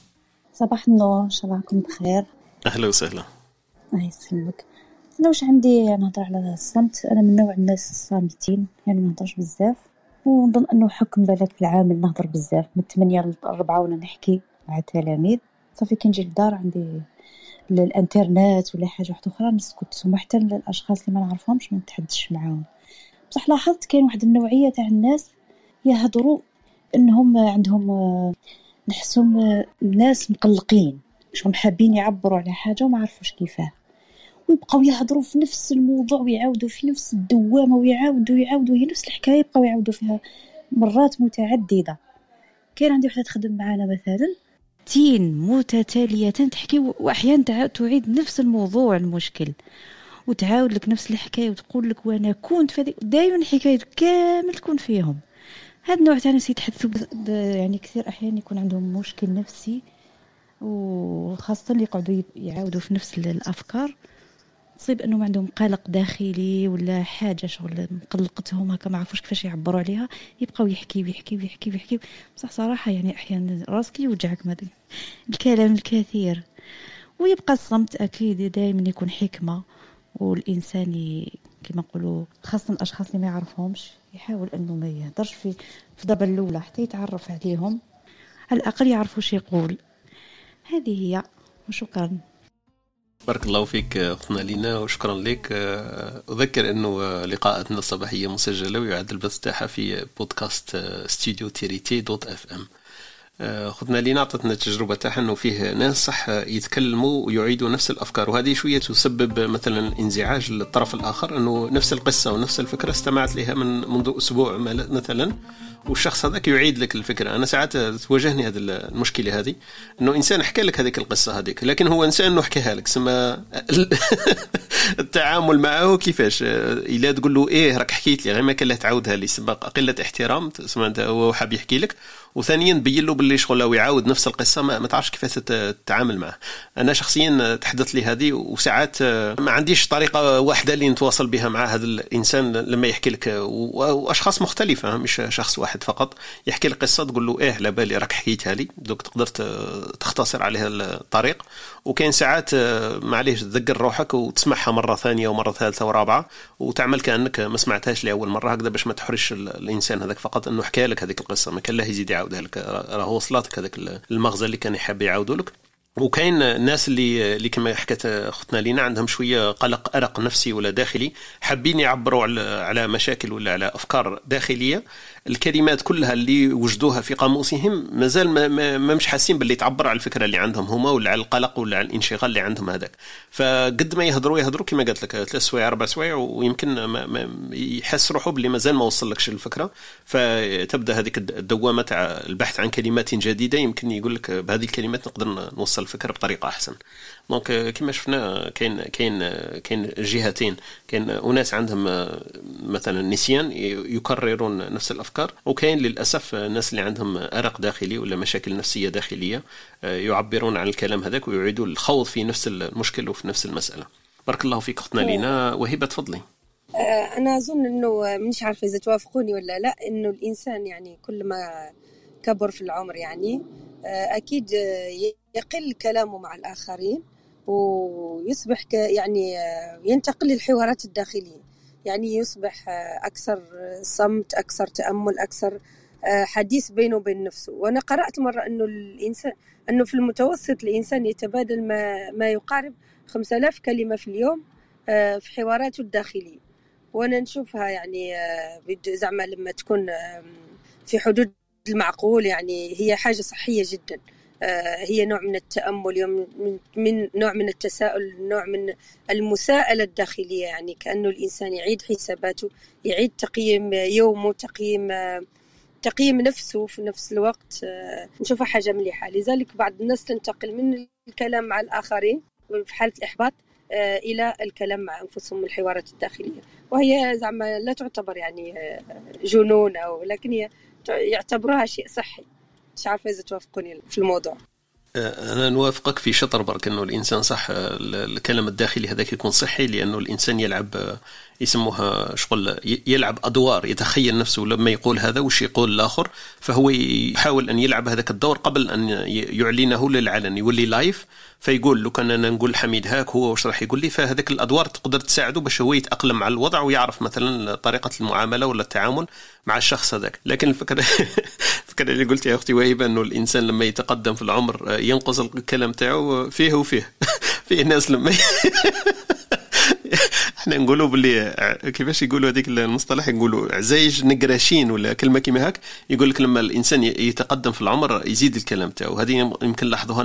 صباح النور صباحكم بخير. أهلا وسهلا. الله يسلمك. أنا واش عندي نهضر على الصمت؟ أنا من نوع الناس الصامتين يعني ما نهضرش بزاف ونظن أنه حكم ذلك العامل نهضر بزاف من 8 ل 4 وأنا نحكي مع التلاميذ صافي كي نجي للدار عندي الانترنت ولا حاجة واحدة أخرى نسكت وحتى الاشخاص اللي ما نعرفهمش ما نتحدثش معاهم. بصح لاحظت كاين واحد النوعية تاع الناس يهضروا إنهم عندهم نحسهم الناس مقلقين شهم حابين يعبروا على حاجة وما عرفوش كيفاه. ويبقاو يهضروا في نفس الموضوع ويعاودوا في نفس الدوامة ويعاودوا يعاودوا هي نفس الحكاية يبقاو يعاودوا فيها مرات متعددة. كاين عندي وحدة تخدم معنا مثلا ساعتين متتالية تحكي وأحيانا تعيد نفس الموضوع المشكل. وتعاود لك نفس الحكاية وتقول لك وأنا كنت في دائما الحكاية كامل تكون فيهم. هذا النوع تاع الناس يتحدثوا يعني كثير أحيانا يكون عندهم مشكل نفسي وخاصة اللي يقعدوا يعاودوا في نفس الأفكار. تصيب أنهم عندهم قلق داخلي ولا حاجة شغل مقلقتهم هكا ما عرفوش كيفاش يعبروا عليها. يبقاو يحكي ويحكي ويحكي ويحكي بصح صراحة يعني أحيانا راسك يوجعك ما الكلام الكثير. ويبقى الصمت أكيد دائما يكون حكمة والإنسان كما نقولوا خاصة الأشخاص اللي ما يعرفهمش يحاول أنه ما يهدرش في في الضربة الأولى حتى يتعرف عليهم. على الأقل يعرفوا شو يقول. هذه هي وشكرا. بارك الله فيك أختنا لينا وشكرا لك. أذكر أنه لقاءاتنا الصباحية مسجلة ويعد البث تاعها في بودكاست ستوديو تيريتي dot FM. أختنا لينا عطتنا التجربة تاعها أنه فيه ناس صح يتكلموا ويعيدوا نفس الأفكار وهذه شوية تسبب مثلا انزعاج للطرف الآخر أنه نفس القصة ونفس الفكرة استمعت لها من منذ أسبوع مثلا. والشخص هذاك يعيد لك الفكرة. أنا ساعات تواجهني هذه المشكلة هذه إنه إنسان حكى لك هذيك القصة هذيك لكن هو نسى إنه حكاها لك. سما التعامل معه كيفاش؟ إلا تقول له إيه راك حكيت لي غير ما كان له تعاودها لي سبق قلة احترام سما هو حاب يحكي لك وثانيا بين له باللي شغل لو يعاود نفس القصة ما, ما تعرفش كيفاش تتعامل معه. أنا شخصيا تحدث لي هذه وساعات ما عنديش طريقة واحدة اللي نتواصل بها مع هذا الإنسان لما يحكي لك. وأشخاص مختلفة مش شخص واحد فقط. يحكي لك قصة تقول له إيه على بالي راك حكيتها لي. دوك تقدر تختصر عليها الطريق. وكاين ساعات معليش تذكر روحك وتسمعها مرة ثانية ومرة ثالثة ورابعة وتعمل كأنك ما سمعتهاش لأول مرة. هكذا باش ما تحرش الإنسان هذاك فقط إنه حكى لك هذيك القصة ما كان له يزيد يعاودها لك راه وصلتك هذاك المغزى اللي كان يحب يعاودوا لك. وكاين الناس اللي اللي كما حكت اختنا لينا عندهم شوية قلق أرق نفسي ولا داخلي حابين يعبروا على مشاكل ولا على أفكار داخلية. الكلمات كلها اللي وجدوها في قاموسهم مازال ما, مش حاسين باللي تعبر على الفكرة اللي عندهم هما ولا على القلق ولا على الانشغال اللي عندهم هذاك. فقد ما يهضروا يهضروا كما قلت لك ثلاث سوايع أربع سوايع ويمكن ما ما يحس روحه باللي مازال ما وصلكش الفكرة فتبدأ هذيك الدوامة تاع البحث عن كلمات جديدة يمكن يقول لك بهذه الكلمات نقدر نوصل الفكرة بطريقة أحسن. دونك كما شفنا كاين كاين كاين جهتين. كاين أناس عندهم مثلا نسيان يكررون نفس الأفكار وكاين للأسف الناس اللي عندهم أرق داخلي ولا مشاكل نفسية داخلية يعبرون عن الكلام هذاك ويعيدوا الخوض في نفس المشكل وفي نفس المسألة. بارك الله فيك أختنا لينا. وهبة تفضلي. أنا أظن إنه مش عارفة إذا توافقوني ولا لا إنه الإنسان يعني كل ما كبر في العمر يعني أكيد يقل كلامه مع الآخرين. ويصبح يعني ينتقل للحوارات الداخلية. يعني يصبح أكثر صمت أكثر تأمل أكثر حديث بينه وبين نفسه. وأنا قرأت مرة أنه الإنسان أنه في المتوسط الإنسان يتبادل ما, ما يقارب 5000 كلمة في اليوم في حواراته الداخلية. وأنا نشوفها يعني زعما لما تكون في حدود المعقول يعني هي حاجة صحية جداً. هي نوع من التأمل من نوع من التساؤل نوع من المساءلة الداخلية. يعني كأنه الإنسان يعيد حساباته يعيد تقييم يومه تقييم تقييم نفسه في نفس الوقت. نشوفها حاجة مليحة. لذلك بعض الناس تنتقل من الكلام مع الآخرين في حالة الإحباط إلى الكلام مع أنفسهم الحوارات الداخلية. وهي زعما لا تعتبر يعني جنون أو لكن هي يعتبروها شيء صحي. مش عارفة إذا توافقوني في الموضوع. أنا نوافقك في شطر برك إنه الإنسان صح الكلام الداخلي هذاك يكون صحي لأنه الإنسان يلعب يسموها شغل يلعب أدوار يتخيل نفسه لما يقول هذا وش يقول الآخر فهو يحاول أن يلعب هذاك الدور قبل أن يعلنه للعلن يولي لايف فيقول لو كان أنا نقول حميد هاك هو واش راح يقول لي فهذاك الأدوار تقدر تساعده باش هو يتأقلم مع الوضع ويعرف مثلا طريقة المعاملة ولا التعامل مع الشخص هذاك. لكن الفكرة الفكرة اللي قلت يا أختي وهبه إنه الإنسان لما يتقدم في العمر ينقص الكلام تاعو فيه وفيه. فيه ناس لما إحنا نقولوا باللي كيفاش يقولوا هذيك المصطلح؟ يقولوا عزايج نقراشين ولا كلمة كيما هاك يقول لك لما الإنسان يتقدم في العمر يزيد الكلام تاعو. هذه يمكن لاحظوها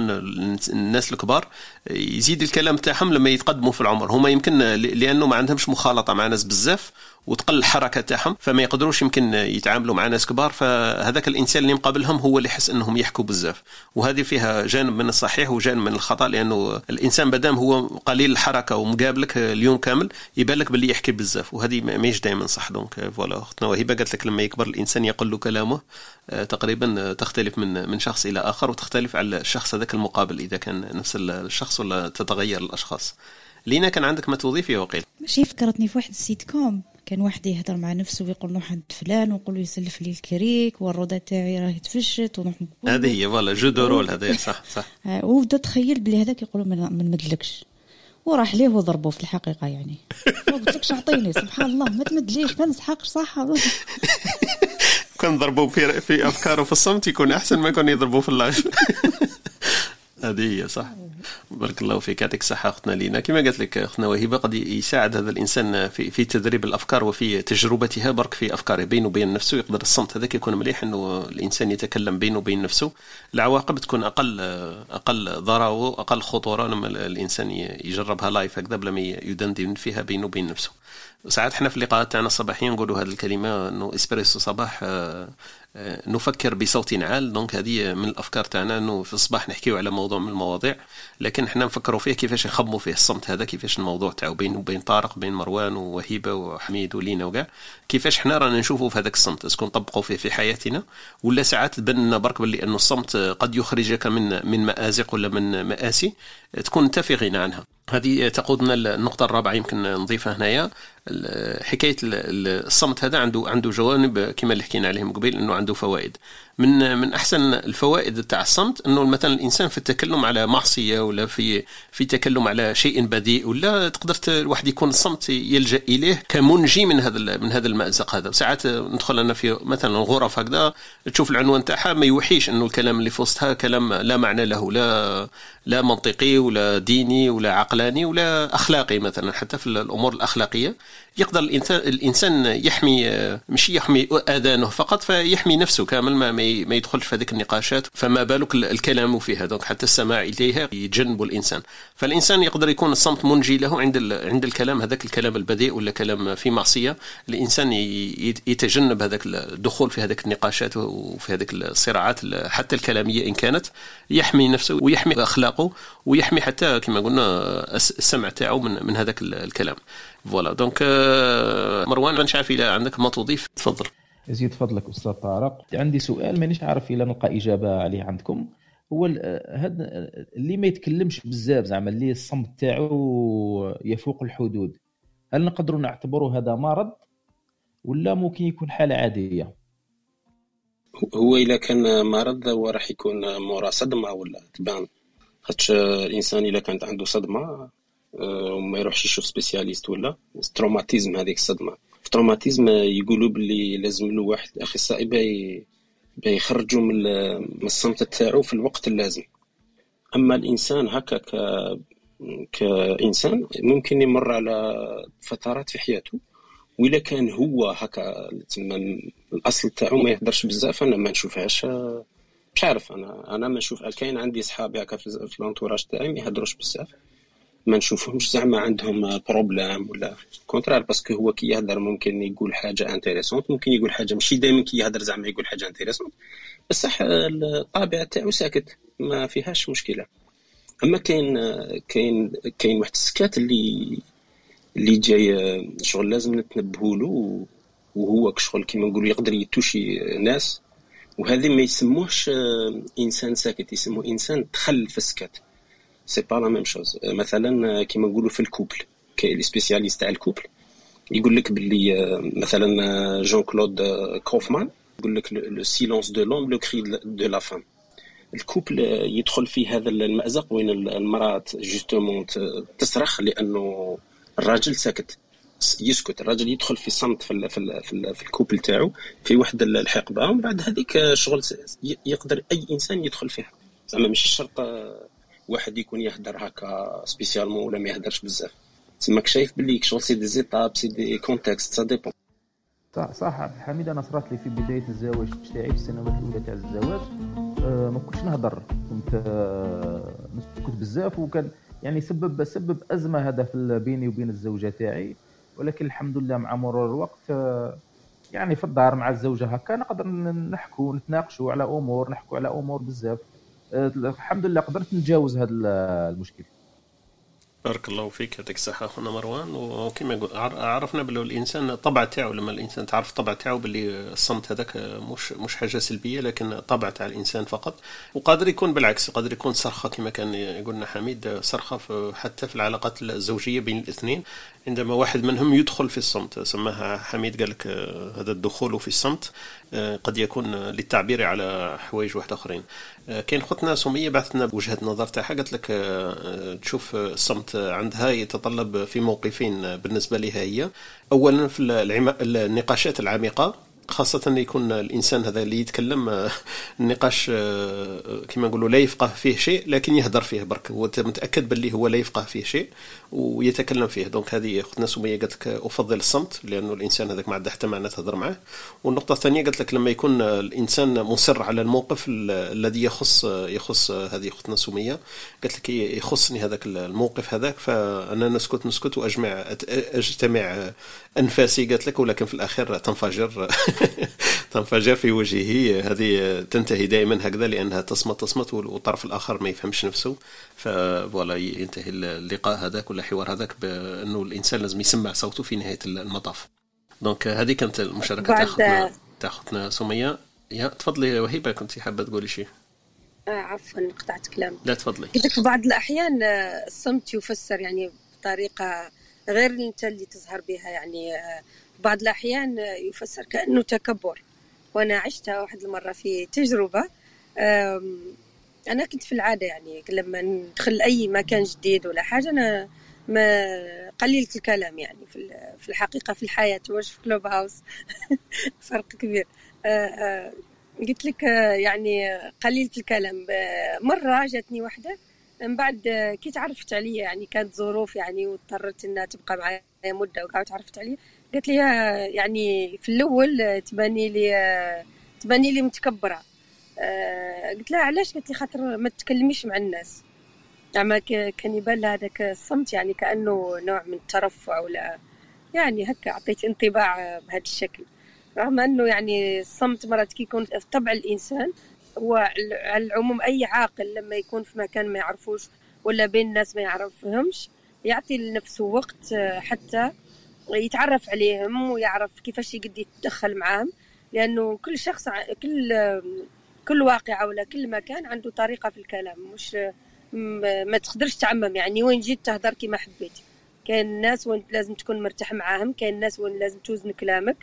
الناس الكبار يزيد الكلام تاعهم لما يتقدموا في العمر. هما يمكن لأنه ما عندهمش مخالطة مع ناس بزاف وتقل الحركة تاعهم فما يقدروش يمكن يتعاملوا مع ناس كبار فهذاك الإنسان اللي مقابلهم هو اللي يحس إنهم يحكوا بزاف. وهذه فيها جانب من الصحيح وجانب من الخطأ لأنه الإنسان مادام هو قليل الحركة ومقابلك اليوم كامل يبان لك باللي يحكي بزاف. وهذه ماهيش دائما صح. donc voilà اختنا وهبه قالت لك لما يكبر الإنسان يقل كلامه آه، تقريبا تختلف من من شخص إلى آخر وتختلف على الشخص هذاك المقابل إذا كان نفس الشخص ولا تتغير الأشخاص. لينا كان عندك ما تضيفي وقيل؟ ماشي فكرتني في واحد السيت كوم. كان واحد يهضر مع نفسه ويقول نروح عند فلان ونقول له يسلف لي الكريك والروضة تاعي راهي تفشت ونروح هذه هي voilà jeu de rôle هذا صح صح. آه، وبدا تخيل بلي هذاك يقولوا ما نمدلكش. وراح ليه وضربه في الحقيقة يعني. ما قلت لكش أعطيني سبحان الله ما تمدليش ما نسحقش صح؟ كان ضربوه في في أفكاره في الصمت يكون أحسن ما يكون يضربوه في ال live هذه هي صح. بارك الله فيك يعطيك الصحة أختنا لينا. كما قالت لك أختنا وهبة قد يساعد هذا الإنسان في في تدريب الأفكار وفي تجربتها. برك في افكاره بينه وبين نفسه يقدر الصمت هذاك يكون مليح إنه الإنسان يتكلم بينه وبين نفسه. العواقب تكون أقل أقل ضرر وأقل خطورة لما الإنسان يجربها لايف هكذا بلا ما يدندن فيها بينه وبين نفسه. ساعات إحنا في اللقاءات تاعنا الصباحية نقولوا هذه الكلمة إنه إسبريسو صباح آه، نفكر بصوت عال. donc هذه من الأفكار تاعنا إنه في الصباح نحكيو على موضوع من المواضيع لكن إحنا نفكروا فيه كيفاش نخموا فيه الصمت هذا كيفاش الموضوع تاعو بين وبين طارق بين مروان وهيبه وحميد ولينا وكاع. كيفاش إحنا رانا نشوفوا في هذاك الصمت؟ est-ce que نطبقوا فيه في حياتنا؟ ولا ساعات تبان لنا برك باللي إنه الصمت قد يخرجك من من مآزق ولا من مآسي؟ تكون انت في غنى عنها. هذه تقودنا النقطة الرابعة يمكن نضيفها هنايا. حكاية الصمت هذا عنده عنده جوانب كما اللي حكينا عليهم قبيل إنه عنده فوائد. من من أحسن الفوائد تاع الصمت إنه مثلا الإنسان في التكلم على معصية ولا في في تكلم على شيء بذيء ولا تقدر الواحد يكون الصمت يلجأ إليه كمنجي من هذا من هذا المأزق هذا. ساعات ندخل أنا في مثلا غرف هكذا تشوف العنوان تاعها ما يوحيش إنه الكلام اللي في وسطها كلام لا معنى له لا لا منطقي ولا ديني ولا عقلاني ولا أخلاقي مثلا. حتى في الأمور الأخلاقية يقدر الانسان الإنسان يحمي مش يحمي آذانه فقط فيحمي نفسه كامل ما ما يدخلش في هذيك النقاشات. فما بالك الكلام فيها دونك حتى السماع إليها يجنب الإنسان. فالإنسان يقدر يكون الصمت منجي له عند عند الكلام هذاك الكلام البذيء ولا كلام في معصية. الإنسان يتجنب هذاك الدخول في هذيك النقاشات وفي هذيك الصراعات حتى الكلامية إن كانت. يحمي نفسه ويحمي أخلاقه ويحمي حتى كما قلنا السمع تاعو من من هذاك الكلام. voilà. donc euh, مروان مانيش عارف إذا عندك ما تضيف تفضل. يزيد فضلك أستاذ طارق. عندي سؤال مانيش عارف إلا نلقى إجابة عليه عندكم. هو هذا اللي ما يتكلمش بزاف زعما اللي الصمت تاعو يفوق الحدود هل نقدروا نعتبروا هذا مرض ولا ممكن يكون حالة عادية؟ هو إذا كان مرض هو راح يكون مورا صدمة ولا تبان. خاطش الانسان إذا كانت عنده صدمة آه، وما يروحش يشوف spécialiste ولا. traumatisme هذيك الصدمه في traumatisme يقولوا باللي لازم له واحد أخصائي باي يخرجوا من الصمت تاعو في الوقت اللازم. أما الإنسان هكا ك كإنسان ممكن يمر على فترات في حياته وإلا كان هو هكا تما الأصل تاعو ما يهدرش بزاف أنا ما نشوفهاش. مش عارف أنا أنا ما نشوف. كاين عندي صحابي هكا في ال entourage تاعي ما يهدروش بزاف. ما نشوفهمش زعما عندهم problème au contraire parce que هو كي يهدر ممكن يقول حاجة intéressante ممكن يقول حاجة ماشي دائما كي يهدر زعما يقول حاجة intéressante بصح الطابع تاعو ساكت ما فيهاش مشكلة. أما كاين كاين كاين واحد السكات اللي اللي جاي شغل لازم نتنبهوا له وهو شغل كيما نقولوا يقدر ي toucher ناس. وهذه ما يسموهش إنسان ساكت يسموه إنسان دخل في السكات c'est pas la même chose مثلا كيما نقولوا في ال couple كاين les spécialistes تاع ال couple. يقول لك باللي مثلا Jean-Claude Kaufmann يقول لك le silence de l'homme le cri de la femme ال couple يدخل في هذا المأزق وين المرأة justement تصرخ لأنه الراجل ساكت. يسكت. الراجل يدخل في صمت في في في, في ال couple تاعو في واحد الحقبة. ومن بعد هذيك شغل يقدر أي إنسان يدخل فيها. زعما ماشي شرط واحد يكون يهدر هكا spécialement ولا ما يهدرش بزاف. تسماك شايف باللي شغل c'est des étapes c'est des contextes ça dépend صح حميد أنا صرات لي في بداية الزواج تاعي في السنوات الأولى تاع الزواج. أه ما كنتش نهضر. كنت نسكت بزاف وكان يعني سبب سبب أزمة هذا في بيني وبين الزوجة تاعي. ولكن الحمد لله مع مرور الوقت أه يعني في الدار مع الزوجة هكا نقدر نحكوا نتناقشوا على أمور نحكوا على أمور بزاف. الحمد لله قدرت نتجاوز هذا المشكل. بارك الله فيك يعطيك الصحة أخونا مروان. وكما عرفنا بلي الإنسان الطبع تاعو لما الإنسان تعرف الطبع تاعو باللي الصمت هذاك مش مش حاجة سلبية لكن طبع تاع الإنسان فقط. وقادر يكون بالعكس قادر يكون صرخة كما كان يقولنا حميد صرخة حتى في العلاقات الزوجية بين الاثنين. عندما واحد منهم يدخل في الصمت سماها حميد قال لك هذا الدخول في الصمت قد يكون للتعبير على حوايج واحد آخرين. كاين خوتنا سمية بعثتنا بوجهة نظر تاعها قالت لك تشوف الصمت عندها يتطلب في موقفين بالنسبة لها هي. اولا في النقاشات العميقة خاصة يكون الإنسان هذا اللي يتكلم النقاش كما نقولوا لا يفقه فيه شيء لكن يهدر فيه برك. هو متأكد باللي هو لا يفقه فيه شيء ويتكلم فيه. دونك هذه أختنا سمية قالت لك أفضل الصمت لأنه الإنسان هذاك ما عنده حتى معنى تهضر معه والنقطة الثانية قالت لك لما يكون الإنسان مصر على الموقف الذي يخص يخص هذه أختنا سمية قالت لك يخصني هذاك الموقف هذاك فأنا نسكت نسكت وأجمع أجتمع أنفاسي قالت لك ولكن في الأخير تنفجر. تنفجر في وجهه هذه تنتهي دائما هكذا لأنها تصمت تصمت والطرف الآخر ما يفهمش نفسه. voilà ينتهي اللقاء هذاك ولا الحوار هذاك بأنه الإنسان لازم يسمع صوته في نهاية المطاف. donc هذه كانت المشاركة تاع أختنا تاع أختنا سمية. يا تفضلي وهيبة كنت حابة تقولي شيء آه عفوا قطعت كلام. لا تفضلي. قلت لك بعض الأحيان الصمت يفسر يعني بطريقة غير أنت اللي تظهر بها يعني بعض الأحيان يفسر كأنه تكبر. وأنا عشتها واحد المرة في تجربة. أنا كنت في العادة يعني لما ندخل أي مكان جديد ولا حاجة أنا ما قليلة الكلام يعني في الحقيقة في الحياة مش في كلوب هاوس فرق كبير. آه، آه، قلت لك آه، يعني قليلة الكلام. مرة جاتني واحدة. من بعد كي تعرفت عليا يعني كانت ظروف يعني واضطرت إنها تبقى معايا مدة وقعدت تعرفت عليا. قالت لي يعني في الأول تباني لي تباني لي متكبرة. قلت لها علاش؟ قالت لي خاطر ما تتكلميش مع الناس. يعني كان يبان لها هذاك الصمت يعني كأنه نوع من الترفع ولا يعني هكا عطيت انطباع بهذا الشكل. رغم أنه يعني الصمت مرات كي يكون في طبع الإنسان هو على العموم أي عاقل لما يكون في مكان ما يعرفوش ولا بين الناس ما يعرفهمش يعطي لنفسه وقت حتى يتعرف عليهم ويعرف كيفاش يقدر يتدخل معاهم. لأنه كل شخص كل كل واقعة ولا كل مكان عنده طريقة في الكلام. مش ما تقدرش تعمم. يعني وين جيت تهضر كيما حبيت. كاين الناس وين لازم تكون مرتاح معاهم كاين الناس وين لازم توزن كلامك.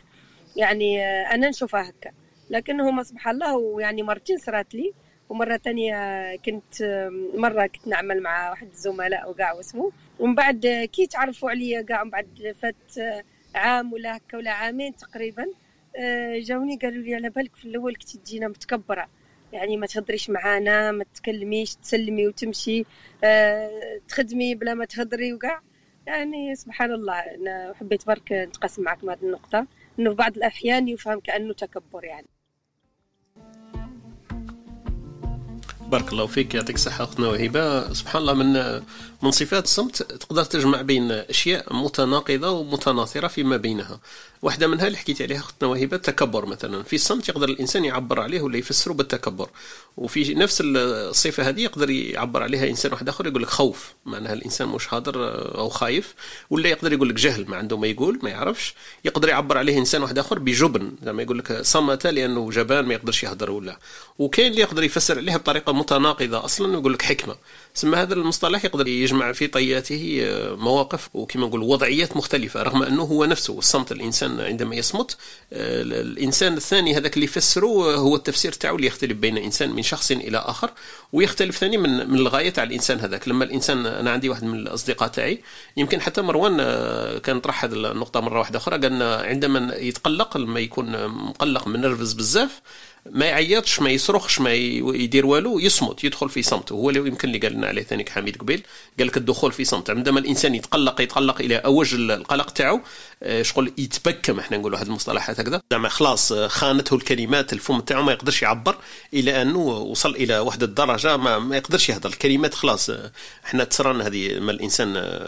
يعني آه، أنا نشوفها هكا. لكن هما سبحان الله ويعني مرتين صرات لي. ومرة تانية كنت مرة كنت نعمل مع واحد الزملاء وكاع واسمه. ومن بعد كي تعرفوا عليا كاع من بعد فات آه، عام ولا هكا ولا عامين تقريبا آه، جاوني قالوا لي على بالك في الأول كنت تجينا متكبرة. يعني ما تهضريش معانا ما تكلميش تسلمي وتمشي أه تخدمي بلا ما تهضري وكاع يعني سبحان الله أنا حبيت برك نتقاسم معكم هذه النقطة إنه في بعض الأحيان يفهم كأنه تكبر يعني. بارك الله فيك يعطيك الصحة أختنا وهبة. سبحان الله من من صفات الصمت تقدر تجمع بين أشياء متناقضة ومتناثرة فيما بينها. واحدة منها اللي حكيت عليها أختنا وهبة التكبر مثلا. في الصمت يقدر الإنسان يعبر عليه ولا يفسره بالتكبر. وفي نفس الصفة هذه يقدر يعبر عليها إنسان واحد آخر يقول لك خوف معناها الإنسان مش هادر أو خايف. ولا يقدر يقول لك جهل ما عنده ما يقول ما يعرفش. يقدر يعبر عليه إنسان واحد آخر بجبن زعما يقول لك صمت لأنه جبان ما يقدرش يهدر ولا. وكاين اللي يقدر يفسر عليها بطريقة متناقضة أصلا ويقول لك حكمة. سما هذا المصطلح يقدر يجمع في طياته آه، مواقف وكما نقول وضعيات مختلفة رغم أنه هو نفسه الصمت الإنسان عندما يصمت. آه، الإنسان الثاني هذاك اللي يفسره آه، هو التفسير تاعو اللي يختلف بين إنسان من شخص إلى آخر ويختلف ثاني من من الغاية تاع الإنسان هذاك. لما الإنسان أنا عندي واحد من الأصدقاء تاعي يمكن حتى مروان كان طرح هذه النقطة مرة واحدة أخرى قال عندما يتقلق لما يكون مقلق من نرفز بزاف ما يعيطش ما يصرخش ما يدير والو يصمت يدخل في صمت وهو اللي يمكن اللي قال لنا عليه ثاني حميد قبيل. قال لك الدخول في صمت. عندما الإنسان يتقلق يتقلق إلى أوج القلق تاعو آه، شغل يتبكم إحنا نقولوا هذه المصطلحات هكذا. زعما خلاص آه، خانته الكلمات الفم تاعو ما يقدرش يعبر إلى أنه وصل إلى واحد الدرجه ما, ما يقدرش يهضر. الكلمات خلاص آه، إحنا تسرنا هذه ما الإنسان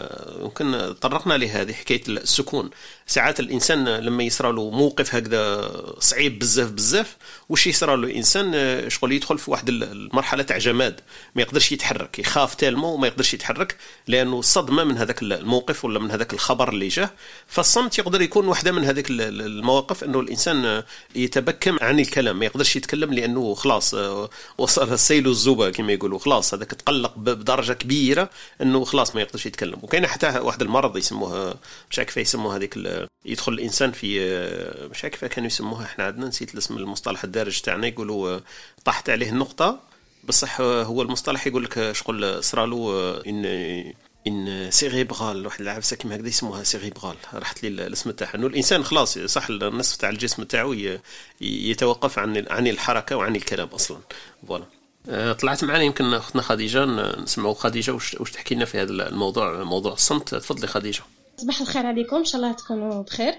يمكن طرقنا لهذه حكاية السكون. ساعات الإنسان لما يصرى له موقف هكذا صعيب بزاف بزاف واش يصرى له الانسان شغل يدخل في واحد المرحلة تاع جماد ما يقدرش يتحرك يخاف تالمو وما يقدرش يتحرك لأنه صدمة من هذاك الموقف ولا من هذاك الخبر اللي جاه. فالصمت يقدر يكون واحدة من هذيك المواقف إنه الإنسان يتبكم عن الكلام ما يقدرش يتكلم لأنه خلاص وصل السيل الزوبة كما يقولوا خلاص هذاك تقلق بدرجة كبيرة إنه خلاص ما يقدرش يتكلم. وكاين حتى واحد المرض يسموه مش عارف يسموه هذيك يدخل الإنسان في مش عارف كانوا يسموها إحنا عندنا نسيت الاسم المصطلح الدارج تاعنا يقولوا طاحت عليه النقطة. بصح هو المصطلح يقول لك شغل صرالو un un cérébral واحد العفسة كيما هكذا يسموها cérébral راحت لي الاسم تاعها. إنه الإنسان خلاص صح النصف تاع الجسم تاعو يتوقف عن عن الحركة وعن الكلام أصلا. voilà. آه، طلعت معنا يمكن أختنا خديجة نسمعوا خديجة واش تحكي لنا في هذا الموضوع موضوع الصمت. تفضلي خديجة. صباح الخير عليكم. إن شاء الله تكونوا بخير.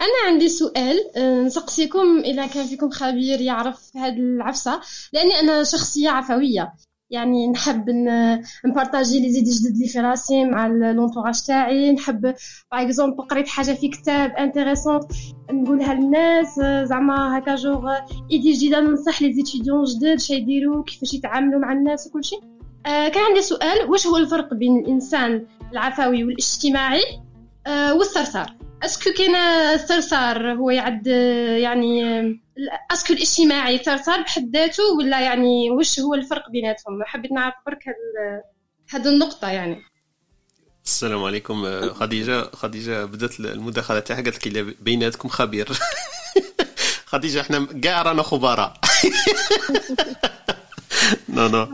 أنا عندي سؤال أه، نسقسيكم اذا كان فيكم خبير يعرف هذه العفسة لأني أنا شخصية عفوية. يعني نحب ن partager les idées جدد لي في راسي مع l'entourage تاعي. نحب par exemple قريت حاجة في كتاب intéressante نقولها للناس زعما هكا جوغ idée جديدة ننصح les étudiants جدد شي يديروا كيفاش يتعاملوا مع الناس وكل شيء كان عندي سؤال واش هو الفرق بين الإنسان العفوي والاجتماعي والثرثار. est-ce que كاين الثرثار هو يعد يعني est-ce que الاجتماعي ثرثار بحد ذاته ولا يعني واش هو الفرق بيناتهم؟ حبيت نعرف برك هاد النقطة يعني. السلام عليكم خديجة. خديجة بدأت المداخلة تاعها قالت لك بيناتكم خبير. خديجة إحنا كاع رانا خبراء. non non.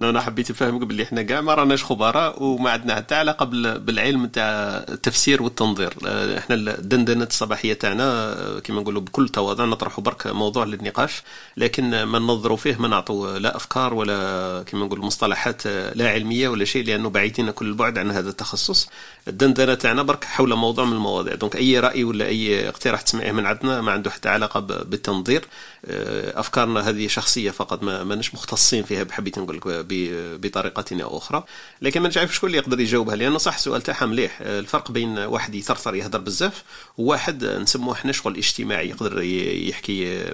non non حبيت نفهمك باللي إحنا كاع ما راناش خبراء وما عندنا حتى علاقة بالعلم تاع التفسير والتنظير. آه، إحنا الدندنة الصباحية تاعنا آه، كما نقولوا بكل تواضع نطرحوا برك موضوع للنقاش لكن ما ننظروا فيه ما نعطوا لا أفكار ولا كما نقول مصطلحات آه، لا علمية ولا شيء لأنه بعيدين كل البعد عن هذا التخصص. الدندنة تاعنا برك حول موضوع من المواضيع. دونك أي رأي ولا أي اقتراح تسمعيه من عندنا ما عنده حتى علاقة بالتنظير. أفكارنا هذه شخصية فقط ما ماناش مختصين فيها بحبيت نقول لك بطريقة أخرى. لكن ما نعرف شكون اللي يقدر يجاوبها لأنه صح السؤال تاعها مليح. الفرق بين واحد يثرثر يهضر بزاف وواحد نسموه إحنا شغل اجتماعي يقدر يحكي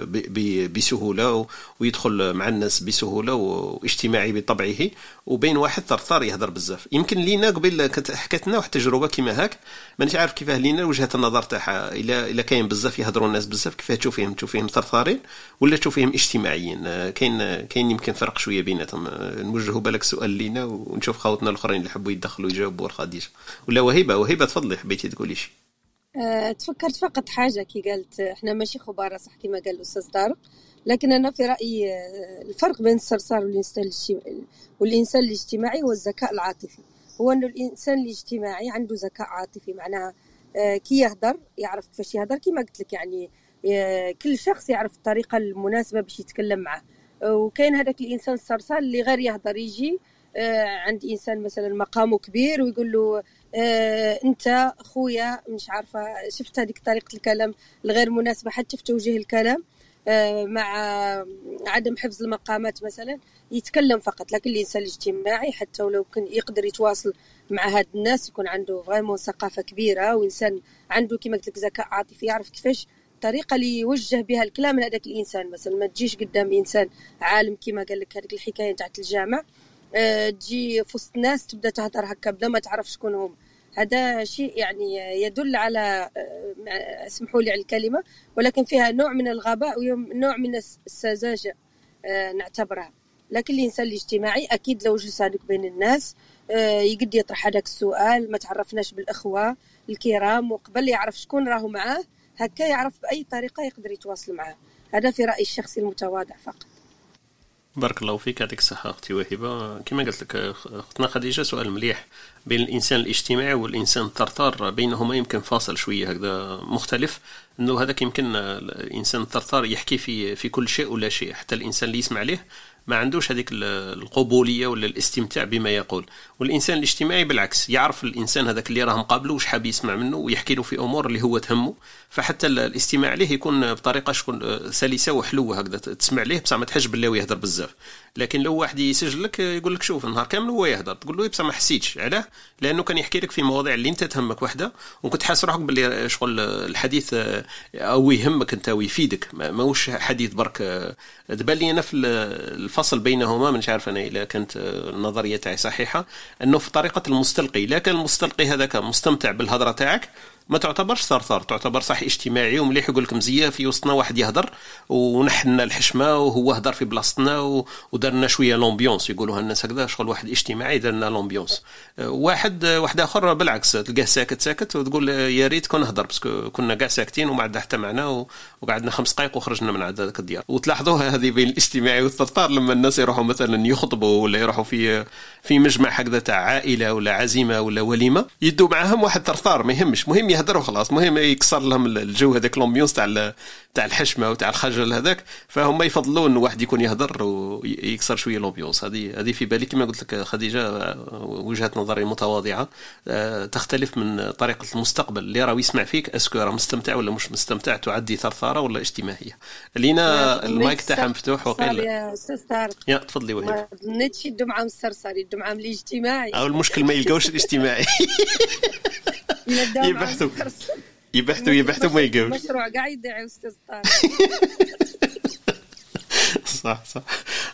بسهولة ويدخل مع الناس بسهولة واجتماعي بطبعه. وبين واحد ثرثار يهضر بزاف. يمكن لينا قبل حكت لنا واحد التجربة كيما هاك. مانيش عارف كيفاه لينا وجهة النظر تاعها الا إلا كاين بزاف يهضروا الناس بزاف كيفاه تشوف فيهم تشوف فيهم ثرثارين ولا تشوف فيهم اجتماعيين كاين كاين يمكن فرق شوية بيناتهم. نوجهوا بالك سؤال لينا ونشوف خاوتنا الأخرين اللي حبوا يدخلوا يجاوبوا خديجه ولا وهبه وهبه تفضلي حبيتي تقولي شي. أه تفكرت فقط حاجة كي قالت إحنا ماشي خبراء صح كما قال الأستاذ طارق لكن أنا في رأيي الفرق بين الصرصار والإنسان والإنسان الاجتماعي هو الذكاء العاطفي. هو إنه الإنسان الاجتماعي عنده ذكاء عاطفي معناها أه، كي يهدر يعرف كيفاش يهدر كما قلت لك يعني أه، كل شخص يعرف الطريقة المناسبة باش يتكلم معه وكاين هذاك الإنسان الصرصار اللي غير يهضر يجي آه، عند إنسان مثلا مقامه كبير ويقول له آه، أنت خويا مش عارفة شفت هذيك طريقة الكلام الغير مناسبة حتى في توجيه الكلام. آه، مع عدم حفظ المقامات مثلا يتكلم فقط. لكن الإنسان الاجتماعي حتى ولو كان يقدر يتواصل مع هاد الناس يكون عنده فريمون ثقافة كبيرة وإنسان عنده كما قلت لك ذكاء عاطفي يعرف كيفاش الطريقة اللي يوجه بها الكلام لهذاك الإنسان. مثلا ما تجيش قدام إنسان عالم كما قال لك هذيك الحكاية تاعت الجامع أه تجي في وسط ناس تبدأ تهضر هكا بلا ما تعرف شكون هم. هذا شيء يعني يدل على أه اسمحوا لي على الكلمة ولكن فيها نوع من الغباء ونوع من السذاجة أه نعتبرها. لكن الإنسان الاجتماعي أكيد لو جلس هذاك بين الناس أه يقد يطرح هذاك السؤال ما تعرفناش بالإخوة الكرام وقبل يعرف شكون راهو معاه هكا يعرف بأي طريقة يقدر يتواصل معاه. هذا في رأيي الشخصي المتواضع فقط. بارك الله فيك يعطيك الصحة أختي وهبة. كما قلت لك أختنا خديجة سؤال مليح بين الإنسان الاجتماعي والإنسان الثرثار بينهما يمكن فاصل شوية هكذا مختلف. أنه هذاك يمكن الإنسان الثرثار يحكي في في كل شيء ولا شيء حتى الإنسان اللي يسمع له ما عندوش هذيك القبولية ولا الاستمتاع بما يقول. والإنسان الاجتماعي بالعكس يعرف الإنسان هذاك اللي راه مقابله واش حاب يسمع منه ويحكي له في أمور اللي هو تهمه. فحتى الاستماع ليه يكون بطريقة شكون سلسة وحلوة هكذا تسمع ليه بصح ما تحش بالله يهدر بزاف. لكن لو واحد يسجل لك يقول لك شوف النهار كامل هو يهدر تقول له بصح ما حسيتش. علاه؟ لأنه كان يحكي لك في مواضيع اللي أنت تهمك وحدة وكنت حاس روحك باللي شغل الحديث أو يهمك أنت ويفيدك. ماهوش حديث برك تبان لي أنا في الفصل بينهما مش عارف أنا اذا كانت النظريه تاعي صحيحة أنه في طريقة المستلقي. لا كان المستلقي هذاك مستمتع بالهضرة تاعك ما تعتبرش ثرثار تعتبر صح اجتماعي ومليح يقول لك مزيه في وسطنا واحد يهضر ونحنا الحشمة وهو هضر في بلاصتنا ودارنا شوية l'ambiance يقولوها الناس هكذا شغل واحد اجتماعي دارنا l'ambiance واحد واحد آخر بالعكس تلقاه ساكت ساكت وتقول يا ريت كون هضر parce que كنا كاع ساكتين وما عندنا حتى معنا وقعدنا خمس دقائق وخرجنا من عند هذاك الديار. وتلاحظوها هذه بين الاجتماعي والثرثار لما الناس يروحوا مثلا يخطبوا ولا يروحوا في في مجمع هكذا تاع عائلة ولا عزيمه ولا وليمة يدوا معاهم واحد ثرثار ما يهمش. مهم يهدروا خلاص. مهم يكسر لهم الجو هذاك l'ambiance تاع تاع الحشمة وتاع الخجل هذاك فهم يفضلوا انه واحد يكون يهدر ويكسر شوية l'ambiance هذه هذه في بالي كما قلت لك خديجة وجهة نظري متواضعة. تختلف من طريقة المستقبل. اللي راه يسمع فيك est-ce que راه مستمتع ولا مش مستمتع؟ تعدي ثرثاره ولا اجتماعية؟ لينا المايك تاعها مفتوح وقيل يا أستاذ طارق. يا تفضلي وهي. ما ظنيتش يدوا معاهم السرسار يدوا معاهم الاجتماعي أو المشكل ما يلقاوش الاجتماعي. يبحثوا يبحثوا يبحثوا ما يلقاوش مشروع قاعد يدعي أستاذ طارق. صح صح.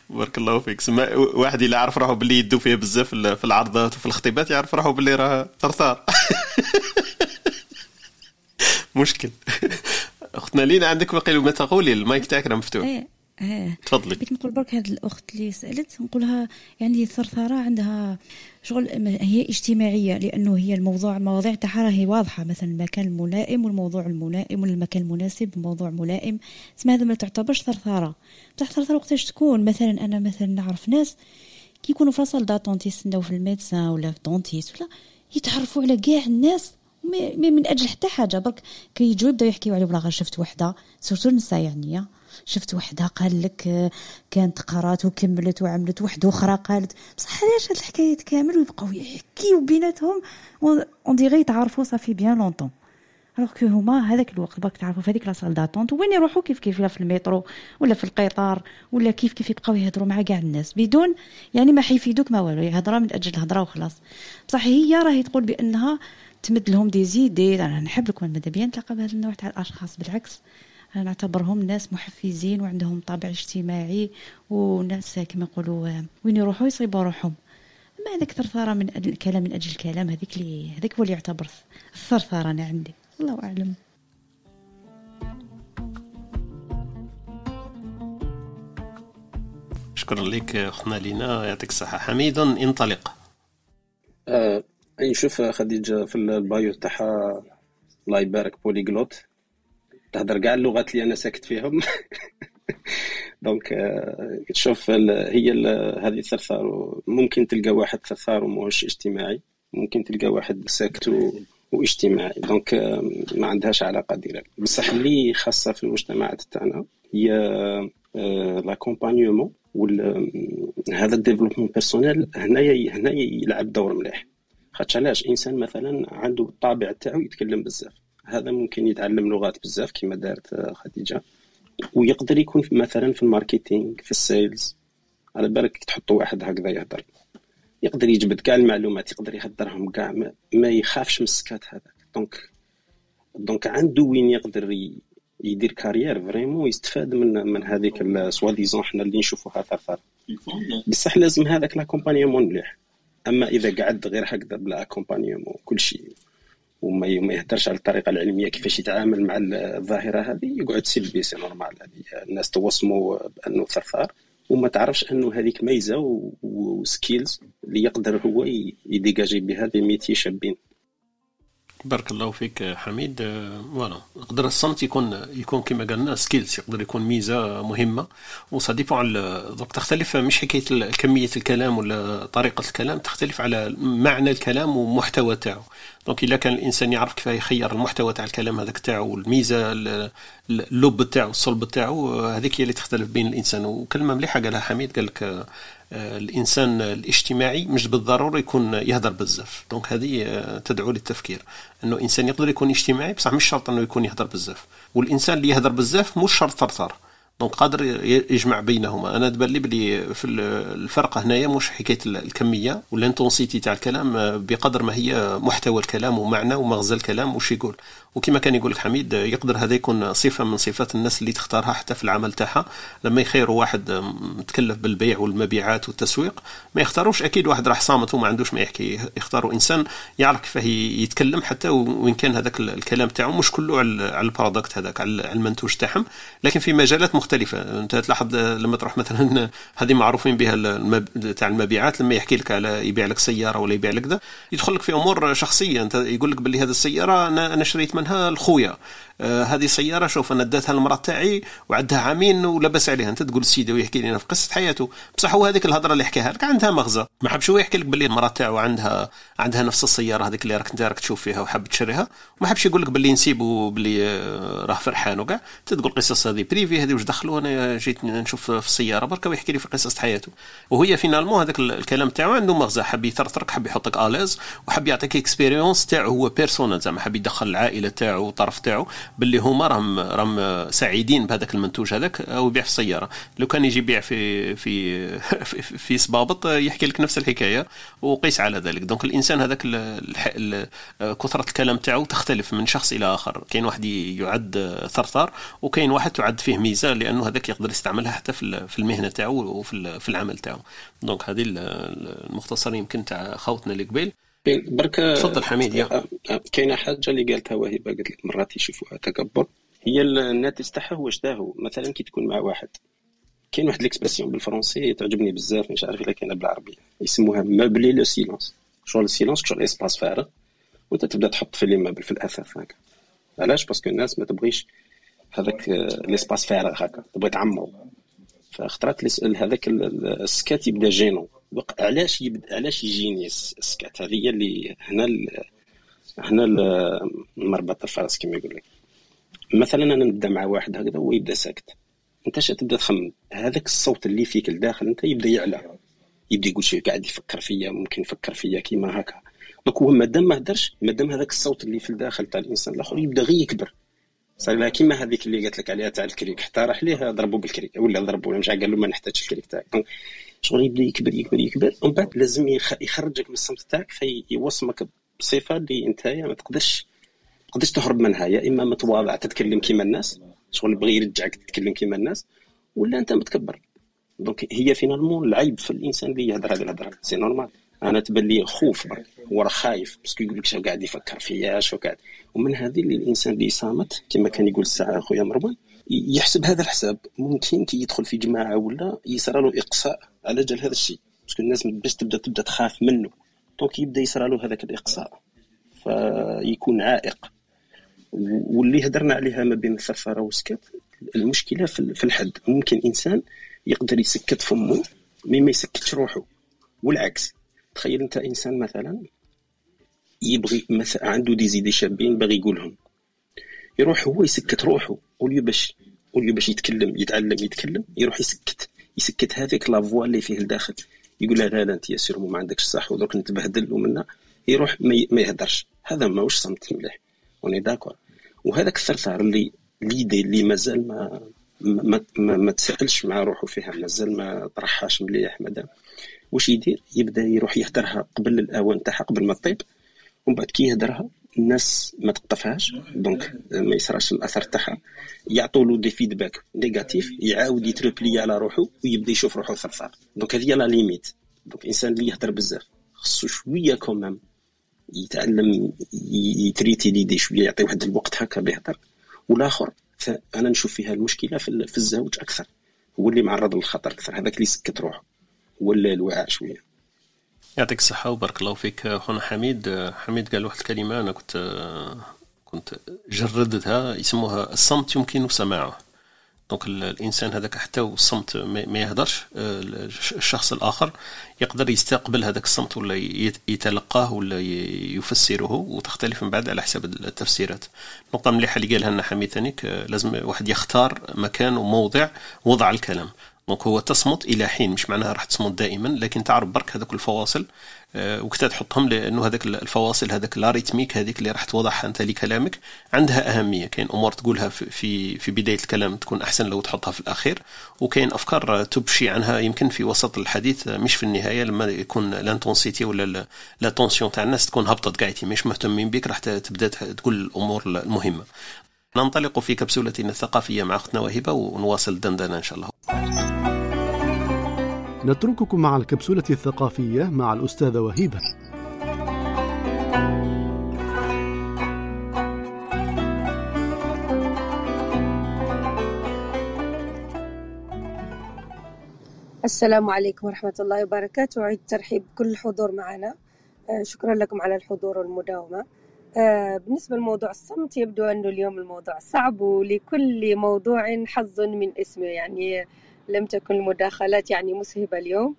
بارك الله فيك. سما واحد اللي عرف راهو باللي يدو فيه بزاف في العرضات وفي الخطيبات يعرف راهو باللي راه ثرثار مشكل. اختنا لينا عندك باقي ما تقولي المايك تاعك راه مفتوح. إيه. تفضلي. بغيت نقول برك هذه الأخت اللي سألت نقولها يعني الثرثره عندها شغل هي اجتماعية لأنه هي الموضوع المواضيع تاعها راهي واضحة. مثلا المكان الملائم والموضوع الملائم والمكان المناسب الموضوع ملائم. تسمى هذا ما تعتبرش ثرثرة. بصح ثرثرة وقتاش تكون؟ مثلا أنا مثلا نعرف ناس كي يكونوا في la salle d'attente يستناو في ال médecin ولا في dentiste ولا يتعرفوا على كاع الناس من أجل حتى حاجة. برك كيجيو يبداو يحكيو عليه والله شفت وحدة surtout النساء يعني شفت وحدة قال لك كانت قرات وكملت وعملت وحدة أخرى قالت بصح علاش هاد الحكايات كامل ويبقاو يحكيو بيناتهم on dirait يتعرفوا ça fait bien longtemps alors que هما هذاك الوقت برك تعرفوا في هذيك la salle d'attente وين يروحوا؟ كيف كيف؟ في المترو ولا في القطار ولا كيف كيف يبقاو يهضروا مع كاع الناس؟ بدون يعني ما حيفيدوك ما والو هضره من أجل الهضرة وخلاص. بصح هي راهي تقول بأنها تمد لهم دي زيدي أنا نحب لكم ماذا بيا نتلاقى بهذا النوع تاع الأشخاص بالعكس. أنا نعتبرهم ناس محفزين وعندهم طابع اجتماعي وناس كما يقولوا وين يروحوا يصيبوا روحهم. ما هذاك ثرثرة من أجل الكلام من أجل الكلام هذيك اللي هذاك هو اللي يعتبر الثرثرة أنا عندي. الله أعلم. شكرا لك أختنا لينا. يعطيك الصحة. حميد انطلق. آه نشوف خديجة في ال bio تاعها الله يبارك polyglotte. تهدر كاع اللغات اللي أنا ساكت فيهم. donc تشوف هي هذه الثرثار ممكن تلقى واحد ثرثار وماهوش اجتماعي ممكن تلقى واحد ساكت واجتماعي. donc ما عندهاش علاقة directe. بصح اللي خاصة في المجتمعات تاعنا هي l'accompagnement هذا ال développement personnel هنايا هنايا يلعب دور مليح. خاطش علاش؟ إنسان مثلا عنده الطابع تاعو يتكلم بزاف. هذا ممكن يتعلم لغات بزاف كما دارت خديجة. ويقدر يكون مثلا في ال marketing في ال sales. على بالك تحط واحد هكذا يهضر. يقدر يجبد كاع المعلومات يقدر يهدرهم كاع ما, ما يخافش من السكات هذاك. donc donc عنده وين يقدر يدير carrière vraiment يستفاد من من هذيك soi-disant حنا اللي نشوفوها ثرثر بصح لازم هذاك l'accompagnement مليح. أما إذا قعد غير هكذا بلا accompagnement كل شيء وما يهدرش على الطريقة العلمية كيفاش يتعامل مع الظاهرة هذه. يقعد سلبي c'est normal. الناس توصموا بأنه ثرثار وما تعرفش أنه هذيك ميزة و skills اللي يقدر هو يديجاجي بها des métiers شابين. بارك الله فيك حميد. voilà. يقدر الصمت يكون يكون كما قلنا skills يقدر يكون ميزة مهمة. dépend على donc تختلف مش حكاية كمية الكلام ولا طريقة الكلام تختلف على معنى الكلام ومحتوى تاعو. donc إلا كان الإنسان يعرف كيف يخير المحتوى تاع الكلام هذاك تاعو والميزه اللب تاعو الصلب تاعو هذيك هي اللي تختلف بين الإنسان. وكلمة مليحة قالها حميد قال لك الإنسان الاجتماعي مش بالضرورة يكون يهدر بزاف. donc هذه تدعو للتفكير. إنه إنسان يقدر يكون اجتماعي بصح مش شرط إنه يكون يهدر بزاف. والإنسان اللي يهدر بزاف مش شرط ثرثر donc قادر يجمع بينهما. أنا تبان لي بلي في الفرق هنايا مش حكاية الكمية وال intensité تاع الكلام بقدر ما هي محتوى الكلام ومعنى ومغزى الكلام وش يقول. وكما كان يقول لك حميد يقدر هذا يكون صفة من صفات الناس اللي تختارها حتى في العمل تاعها. لما يخيروا واحد متكلف بالبيع والمبيعات والتسويق ما يختاروش. أكيد واحد راح صامت وما عندوش ما يحكي. يختاروا إنسان يعرف كيف يتكلم حتى وإن كان هذاك الكلام تاعو مش كله على ال product هذاك على المنتوج تاعهم. لكن في مجالات مختلفة. أنت تلاحظ لما تروح مثلا هذه معروفين بها المب... تاع المبيعات لما يحكي لك على يبيع لك سيارة ولا يبيع لك ذا يدخل لك في أمور شخصية. أنت يقول لك باللي هذه السيارة أنا أنا شريت منها لخويا آه هذه سيارة شوف أنا اديتها للمراه تاعي وعندها عامين ولاباس عليها. أنت تقول سيدي ويحكي لنا في قصة حياته. بصح هو هذيك الهضرة اللي حكاها لك عندها مغزى. ما حبش هو يحكي لك باللي المرأة تاعو عندها عندها نفس السيارة هذيك اللي راك انت راك تشوف فيها وحاب تشريها. وما حبش يقول لك باللي نسيبه باللي آه راه فرحان وكاع. تقول قصص هذه privé هذه واش دخلوا؟ أنا جيت نشوف في السيارة بركة ويحكي لي في قصه حياته. وهي finalement هذاك الكلام تاعو عنده مغزى. حب يثرثرك حب يحطك à l'aise وحب يعطيك expérience تاعو هو personnelle زعما حب يدخل العائلة تاعو والطرف تاعو. باللي هما راهم راهم سعيدين بهذاك المنتوج هذاك أو يبيع في السيارة. لو كان يجي يبيع في في في, صبابط يحكي لك نفس الحكاية وقيس على ذلك. donc الإنسان هذاك كثرة الكلام تاعو تختلف من شخص إلى آخر. كاين واحد يعد ثرثار وكاين واحد تعد فيه ميزة لأنه هذاك يقدر يستعملها حتى في المهنة تاعو وفي في العمل تاعو. donc هذه المختصر يمكن تاع خوتنا اللي قبيل برك تفضل حميد يا كاينة حاجة اللي قالتها وهبه قالت لك مرات يشوفوها تكبر. هي الناتج تاعها هو شداهو مثلا كي تكون مع واحد كاين واحد l'expression بالفرنسي تعجبني بزاف مش عارف إلا كاينة بالعربية. يسموها meubler le silence. شغل ال silence شغل espace فارغ وأنت تبدأ تحط في les meubles في الأثاث هكا. علاش؟ parce que الناس ما تبغيش هذاك l'espace فارغ هكا تبغي تعمرو فاخترت هذاك السكات يبدأ جينو علاش يبدا علاش يجيني السكات هذه هي اللي هنا ال... هنا مربط الفرس كما يقول لك مثلا أنا نبدأ مع واحد هكذا هو يبدأ ساكت. أنت تبدأ تخمم. هذاك الصوت اللي فيك الداخل أنت يبدأ يعلى. يبدأ يقول شي قاعد يفكر فيا ممكن يفكر فيا كيما هكا. donc هو مادام ما هدرش مادام هذاك الصوت اللي في الداخل تاع الإنسان الآخر يبدأ غير يكبر. صار كيما هذيك اللي قالت لك عليها تاع الكريك. حتى راح ليه ضربوا بالكريك. ولا ضربوا مش قال له ما نحتاجش الكريك تاعك. شغل يبدأ يكبر يكبر يكبر. ومن بعد لازم يخرجك من الصمت تاعك فيوصمك بصفة اللي أنت ما تقدرش تقدرش تهرب منها. يا إما متواضع تتكلم كيما الناس شغل بغي يرجعك تتكلم كيما الناس ولا أنت متكبر. donc هي finalement العيب في الإنسان اللي يهضر هذه الهضره c'est normal أنا تبان لي خوف برك هو راه خايف parce que يقول لك شنو قاعد يفكر فيا شو قاعد. ومن هذه اللي الإنسان اللي صامت كما كان يقول الساعة خويا مروان يحسب هذا الحساب. ممكن كي يدخل في جماعة ولا يصرى له إقصاء على جال هذا الشيء. parce que الناس باش تبدا تبدأ تخاف منه. donc يبدأ يصرى له هذاك الإقصاء. فيكون عائق. واللي هدرنا عليها ما بين الثرثره والسكت المشكلة في الحد. ممكن إنسان يقدر يسكت فمه mais ما يسكتش روحه. والعكس. تخيل أنت إنسان مثلا يبغي مثلا عنده des idées شابين باغي يقولهم. يروح هو يسكت روحه ولي باش ولي باش يتكلم يتعلم يتكلم يروح يسكت يسكت هذيك la voix اللي فيه الداخل يقول لا لا أنت يا sûrement ما عندكش صح ودرك نتبهدل ومنا. يروح ما يهدرش. هذا ماهوش صمت مليح. واني d'accord وهذاك الثرثار اللي l'idée اللي مازال ما ما, ما, ما تسألش مع روحه فيها مازال ما طرحهاش مليح مادام واش يدير؟ يبدأ يروح يهدرها قبل الآوان تاعها قبل ما تطيب. ومن بعد كي يهدرها الناس ما تقطفهاش donc ما يصراش الأثر تاعها. يعطوا له des feedbacks négatifs يعاود يت replier على روحه ويبدا يشوف روحه ثرثار donc هذه la limite donc الإنسان اللي يهدر بزاف خصو شوية quand même يتعلم ي traiter l'idée شوية يعطي واحد الوقت هكا بيهدر والآخر أنا نشوف فيها المشكلة في الزوج أكثر. هو اللي معرض للخطر أكثر هذاك اللي سكت روحه هو الواعي شوية. يعطيك الصحة وبارك الله فيك خونا حميد. حميد قال واحد الكلمة أنا كنت كنت جردتها يسموها الصمت يمكن سماعه دونك الإنسان هذاك حتى والصمت ما يهدرش. الشخص الآخر يقدر يستقبل هذاك الصمت ولا يتلقاه ولا يفسره وتختلف من بعد على حسب التفسيرات. نقطة مليحة اللي قالها لنا حميد ثانيك لازم واحد يختار مكان وموضع وضع الكلام. donc هو تصمت إلى حين مش معناها راح تصمت دائما لكن تعرف برك هذوك الفواصل آه، وكتا تحطهم لأنه هذاك الفواصل هذاك la rythmique هذيك اللي راح توضعها أنت لكلامك عندها أهمية. كاين أمور تقولها في في بداية الكلام تكون أحسن لو تحطها في الأخير وكاين أفكار تبشي عنها يمكن في وسط الحديث مش في النهاية لما يكون l'intensité ولا لا تونسيون تاع الناس تكون هبطت قاعدتي مش مهتمين بك راح تبدأ تقول الأمور المهمة. ننطلق في كبسولتنا الثقافية مع أختنا وهبة ونواصل الدندنه إن شاء الله. نترككم مع الكبسولة الثقافية مع الأستاذة وهيبة. السلام عليكم ورحمة الله وبركاته. أعيد ترحيب كل الحضور معنا. آه، شكرا لكم على الحضور والمداومة. آه، بالنسبة لموضوع الصمت يبدو أنه اليوم الموضوع صعب ولكل موضوع حظ من اسمه. يعني لم تكن المداخلات يعني مسهبة اليوم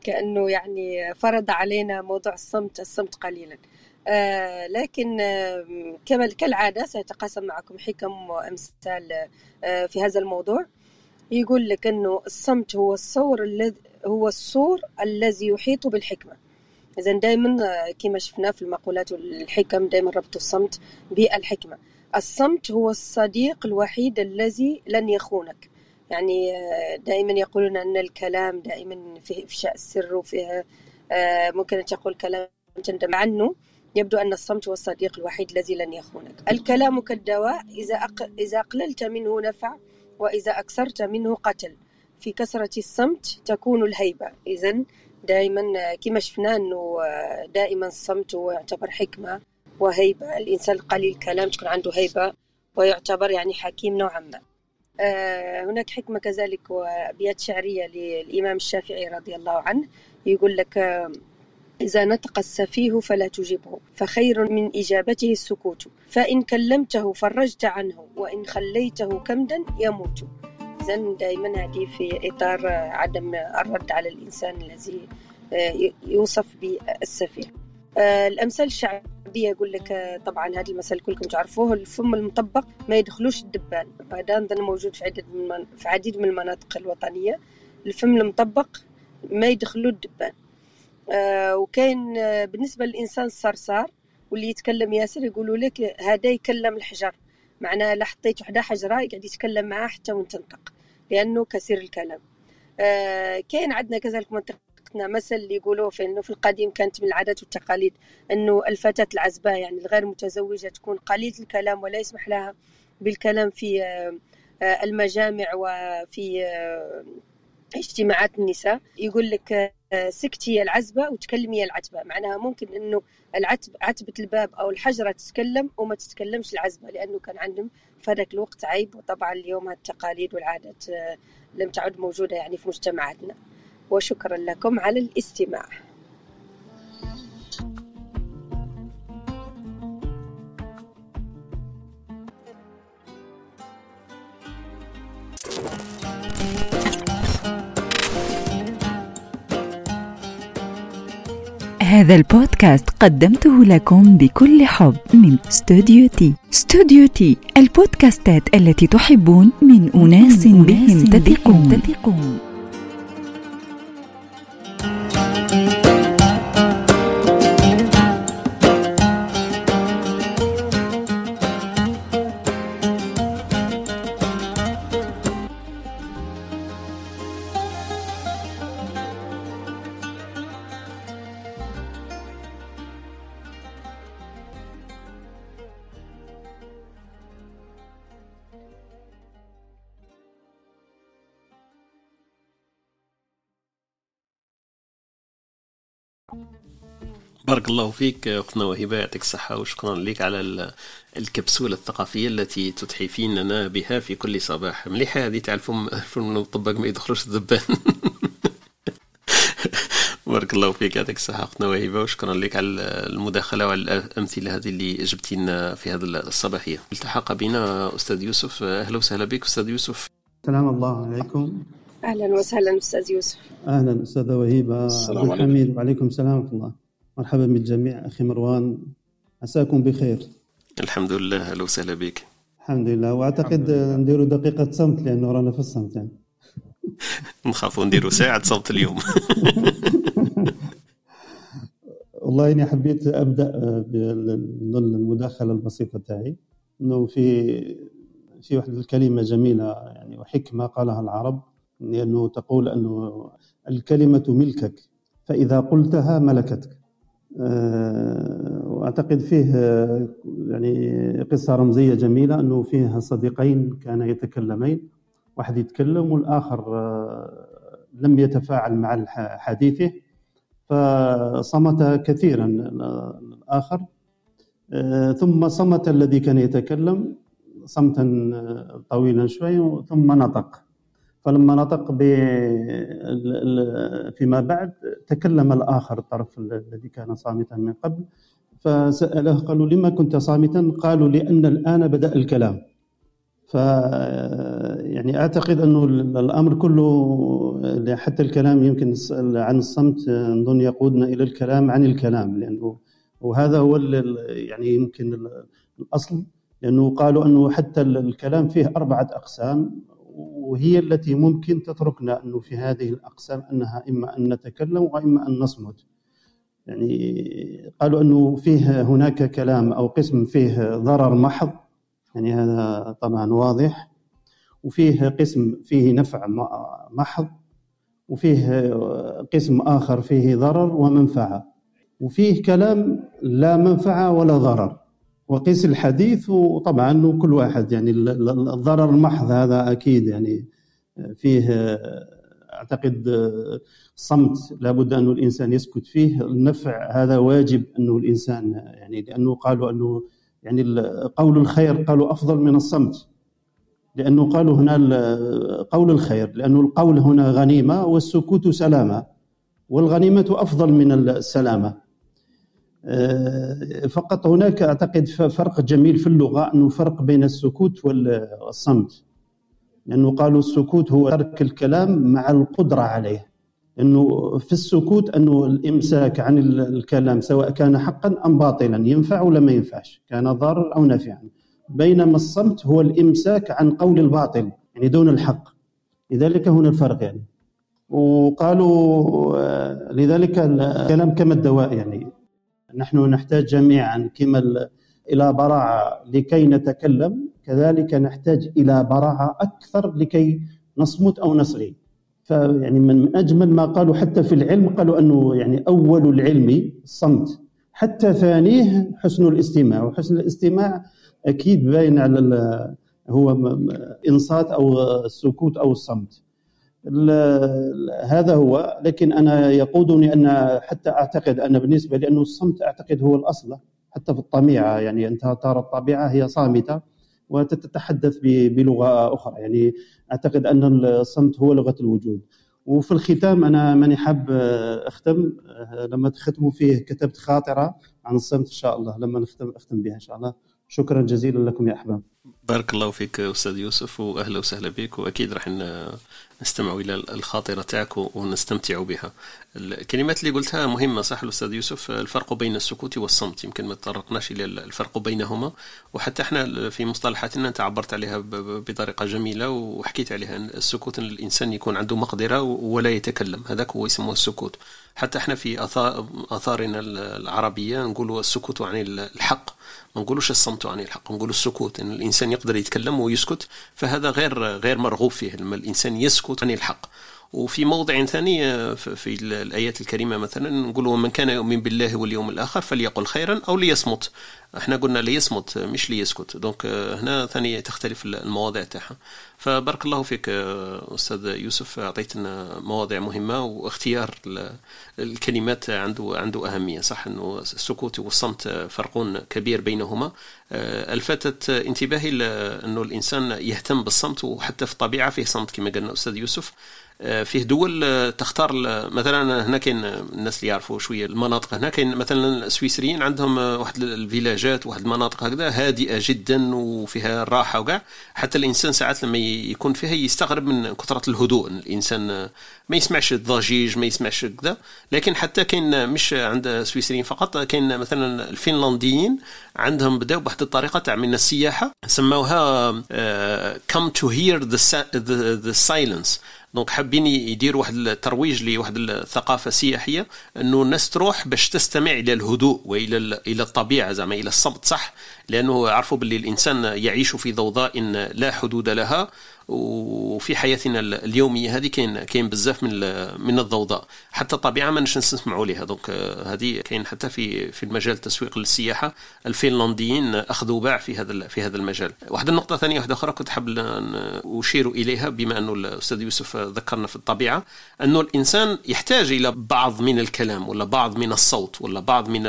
كأنه يعني فرض علينا موضوع الصمت الصمت قليلا. آه لكن آه كما كالعادة سأتقاسم معكم حكم وأمثال آه في هذا الموضوع. يقول لك أنه الصمت هو الصور الذي هو السور الذي يحيط بالحكمة. إذا دائما كما شفنا في المقولات والحكم دائما ربط الصمت بالحكمة. الصمت هو الصديق الوحيد الذي لن يخونك. يعني آه، دائما يقولون أن الكلام دائما فيه إفشاء السر وفيه آه، ممكن أن تقول كلام تندم عنه. يبدو أن الصمت هو الصديق الوحيد الذي لن يخونك. الكلام كالدواء إذا. إذا أقللت منه نفع وإذا أكثرت منه قتل. في كثرة الصمت تكون الهيبة. إذا دائما آه، كما شفنا أنه دائما الصمت هو يعتبر حكمة وهيبة. الإنسان القليل الكلام تكون عنده هيبة ويعتبر يعني حكيم نوعا ما. هناك حكمة كذلك وأبيات شعرية للإمام الشافعي رضي الله عنه. يقول لك آه، إذا نطق السفيه فلا تجبه فخير من إجابته السكوت. فإن كلمته فرجت عنه وإن خليته كمدا يموت. إذا دائما هذه في إطار عدم الرد على الإنسان الذي آه، يوصف بالسفيه. الأمثال الشعرية العربيه يقول لك طبعا هذا المثل كلكم تعرفوه الفم المطبق ما يدخلوش الدبان. هذا موجود في عدد من في عديد من المناطق الوطنية. الفم المطبق ما يدخلوا الدبان. آه وكاين آه بالنسبة للإنسان الصرصار واللي يتكلم ياسر يقولوا لك هذا يكلم الحجر. معناه لا حطيت وحدة حجرة يقعد يتكلم معاه حتى وين تنطق لأنه كثير الكلام. آه كاين عندنا كذلك منطقة وقتنا مثل اللي يقولوه في إنه في القديم كانت من العادات والتقاليد إنه الفتاة العزباء يعني الغير متزوجة تكون قليله الكلام ولا يسمح لها بالكلام في آه، آه، المجامع وفي آه، اجتماعات النساء. يقول لك سكتي العزبة وتكلمي العتبة. معناها ممكن أنه العتب عتبة الباب أو الحجرة تتكلم وما تتكلمش العزبة لأنه كان عندهم في هذاك الوقت عيب. وطبعا اليوم التقاليد والعادات لم تعد موجودة يعني في مجتمعاتنا. وشكرا لكم على الاستماع. هذا البودكاست قدمته لكم بكل حب من استوديو تي. استوديو تي البودكاستات التي تحبون من أناس بهم تثقون. بارك الله فيك أختنا وهبة يعطيك الصحة وشكرا لك على الكبسولة الثقافية التي تتحفيننا بها في كل صباح. مليحة هذه تاع الفم الفم الطباق ما يدخلوش الذبان. بارك الله فيك يعطيك الصحة أختنا وهبة وشكرا لك على المداخلة وعلى الأمثلة هذه اللي جبتي لنا في هذه الصباحية. التحق بنا أستاذ يوسف. أهلا وسهلا بك أستاذ يوسف. سلام الله عليكم. أهلا وسهلا أستاذ يوسف. أهلا أستاذة وهيبه السلام الحميد وعليكم السلام ورحمة الله. مرحبا بالجميع أخي مروان. عساكم بخير. الحمد لله أهلا وسهلا بك. الحمد لله. وأعتقد نديروا دقيقة صمت لأنه رانا في الصمت يعني. نخافوا نديروا ساعة صوت اليوم. والله إني حبيت أبدأ بالمداخله البسيطة تاعي. إنه في في واحد الكلمة جميلة يعني وحكمة قالها العرب. لأنه تقول أنه الكلمة ملكك فإذا قلتها ملكتك. وأعتقد فيه يعني قصة رمزية جميلة أنه فيه صديقين كانا يتكلمين واحد يتكلم والآخر أه، لم يتفاعل مع حديثه فصمت كثيرا الآخر. ثم صمت الذي كان يتكلم صمتا طويلا شوي ثم نطق. فلما نطق فيما بعد تكلم الآخر الطرف الذي كان صامتا من قبل فسأله قالوا لما كنت صامتا؟ قالوا لأن الآن بدأ الكلام. ف يعني أعتقد أنه الأمر كله حتى الكلام يمكن عن الصمت نظن يقودنا إلى الكلام عن الكلام لأنه وهذا هو يعني يمكن الأصل لأنه قالوا أنه حتى الكلام فيه أربعة أقسام. وهي التي ممكن تتركنا انه في هذه الأقسام أنها إما أن نتكلم وإما أن نصمت. يعني قالوا أنه فيه هناك كلام أو قسم فيه ضرر محض يعني هذا طبعا واضح. وفيه قسم فيه نفع محض. وفيه قسم آخر فيه ضرر ومنفعة. وفيه كلام لا منفعة ولا ضرر. وقيس الحديث وطبعا كل واحد يعني الضرر المحض هذا أكيد يعني فيه أعتقد صمت لابد انه الإنسان يسكت فيه. النفع هذا واجب أنه الإنسان يعني لأنه قالوا أنه يعني قول الخير قالوا أفضل من الصمت. لأنه قالوا هنا قول الخير لأنه القول هنا غنيمة والسكوت سلامة والغنيمة أفضل من السلامة. فقط هناك أعتقد فرق جميل في اللغة أنه فرق بين السكوت والصمت. لأنه قالوا السكوت هو ترك الكلام مع القدرة عليه. إنه في السكوت أنه الإمساك عن الكلام سواء كان حقا أم باطلا ينفع ولا ما ينفعش كان ضارا أو نافعا. بينما الصمت هو الإمساك عن قول الباطل يعني دون الحق. لذلك هنا الفرق يعني. وقالوا آه، لذلك الكلام كما الدواء يعني. نحن نحتاج جميعا كما إلى براعة لكي نتكلم كذلك نحتاج إلى براعة أكثر لكي نصمت أو نصغي. فيعني من أجمل ما قالوا حتى في العلم قالوا أنه يعني أول العلم الصمت حتى ثانية حسن الاستماع. وحسن الاستماع أكيد باين على هو إنصات أو السكوت أو الصمت. هذا هو. لكن أنا يقودني أن حتى أعتقد أن بالنسبة لأنه الصمت أعتقد هو الأصل حتى في الطبيعة. يعني أنت ترى الطبيعة هي صامتة وتتحدث بلغة أخرى. يعني أعتقد أن الصمت هو لغة الوجود. وفي الختام أنا ماني حاب أختم. لما تختموا فيه كتبت خاطرة عن الصمت إن شاء الله. لما نختم أختم بها إن شاء الله. شكرا جزيلا لكم يا أحباب. بارك الله فيك أستاذ يوسف واهلا وسهلا بك. وأكيد راح نستمع إلى الخاطرة تاعك ونستمتع بها. الكلمات اللي قلتها مهمة صح الأستاذ يوسف؟ الفرق بين السكوت والصمت. يمكن ما تطرقناش إلى الفرق بينهما. وحتى إحنا في مصطلحاتنا انت عبرت عليها بطريقة جميلة وحكيت عليها السكوت إن الإنسان يكون عنده مقدرة ولا يتكلم. هذاك هو يسموه السكوت. حتى إحنا في آثارنا العربية نقولوا السكوت عن الحق. ما نقولوش الصمت عن الحق. نقول السكوت. إن الإنسان يقدر يتكلم ويسكت فهذا غير غير مرغوب فيه. لما الإنسان يسكت عن الحق. وفي موضع ثاني آه، في الآيات الكريمة مثلا نقول من كان يؤمن بالله واليوم الآخر فليقل خيرا أو ليصمت. إحنا قلنا ليصمت مش ليسكت. donc هنا ثاني تختلف المواضيع تاعها. فبارك الله فيك أستاذ يوسف أعطيتنا مواضيع مهمة واختيار الكلمات عنده عنده أهمية. صح إنه السكوت والصمت فرق كبير بينهما. الفتت انتباهي إنه الإنسان يهتم بالصمت وحتى في الطبيعة فيه صمت كما قال الاستاذ يوسف. آه، فيه دول آه، تختار مثلا هنا كاين الناس اللي يعرفوا شوية المناطق هنا كاين مثلا السويسريين عندهم آه، واحد الفيلاجات واحد المناطق هكذا هادئة جدا وفيها الراحه وكاع. حتى الإنسان ساعات لما يكون فيها يستغرب من كثرة الهدوء. الإنسان ما يسمعش الضجيج ما يسمعش كذا. لكن حتى كاين مش عند السويسريين فقط كاين مثلا الفنلنديين عندهم بداو بواحد الطريقة تاع من السياحة سموها hear the, the, the silence. donc حابين يديروا واحد الترويج لواحد الثقافة السياحيه أنه الناس تروح باش تستمع إلى الهدوء وإلى إلى الطبيعة زعما إلى الصمت صح؟ لأنه عرفوا باللي الإنسان يعيش في ضوضاء لا حدود لها. وفي حياتنا اليومية هذه كاين كاين بزاف من من الضوضاء. حتى الطبيعه ما نش نسمعوا لها دونك آه، هذه كاين حتى في في المجال التسويق للسياحة. الفنلنديين أخذوا باع في هذا في هذا المجال. واحدة النقطه ثانية واحدة أخرى كنت حاب أشير إليها بما أنه الاستاذ يوسف ذكرنا في الطبيعة أنه الإنسان يحتاج إلى بعض من الكلام ولا بعض من الصوت ولا بعض من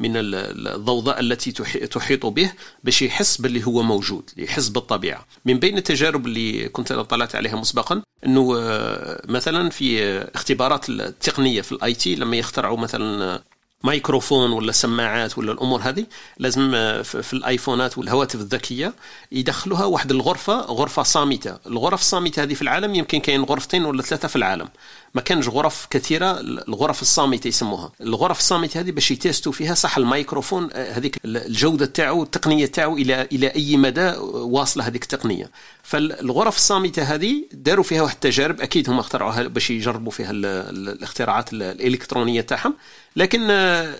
من الضوضاء التي تحيط به باش يحس باللي هو موجود يحس بالطبيعة. من بين التجارب اللي كنت طلعت عليها مسبقا أنه آه، مثلا في اختبارات التقنية في ال IT لما يخترعوا مثلا مايكروفون ولا سماعات ولا الأمور هذه لازم آه، في الآيفونات والهواتف الذكية يدخلوها واحد الغرفة غرفة صامتة. الغرف الصامتة هذه في العالم يمكن كاين غرفتين ولا ثلاثة في العالم. ما كانش غرف كثيرة الغرف الصامتة يسموها. الغرف الصامتة هذه باش يتيستوا فيها صح الميكروفون آه، هذيك الجودة تاعو التقنية تاعو إلى إلى أي مدى واصلة هذيك التقنية. فالغرف الصامتة هذه داروا فيها واحد التجارب أكيد هم اخترعوها باش يجربوا فيها الاختراعات الإلكترونية تاعهم. لكن آه،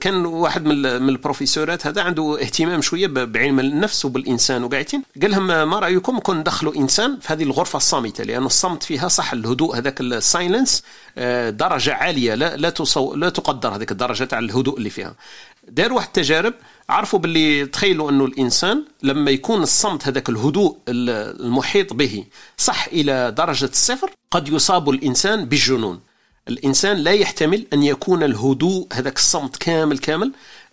كان واحد من البروفيسورات هذا عنده اهتمام شوية بعلم النفس وبالإنسان وقاعدين قال لهم ما رأيكم كون ندخلوا إنسان في هذه الغرفة الصامتة؟ لأن الصمت فيها صح الهدوء هذاك السايلنس آه، درجة عالية لا لا, تصو لا تقدر هذيك الدرجة تاع الهدوء اللي فيها. داروا واحد التجارب عرفوا باللي تخيلوا أنه الإنسان لما يكون الصمت هذاك الهدوء المحيط به صح إلى درجة الصفر قد يصاب الإنسان بالجنون. الإنسان لا يحتمل أن يكون الهدوء هذاك الصمت كامل كامل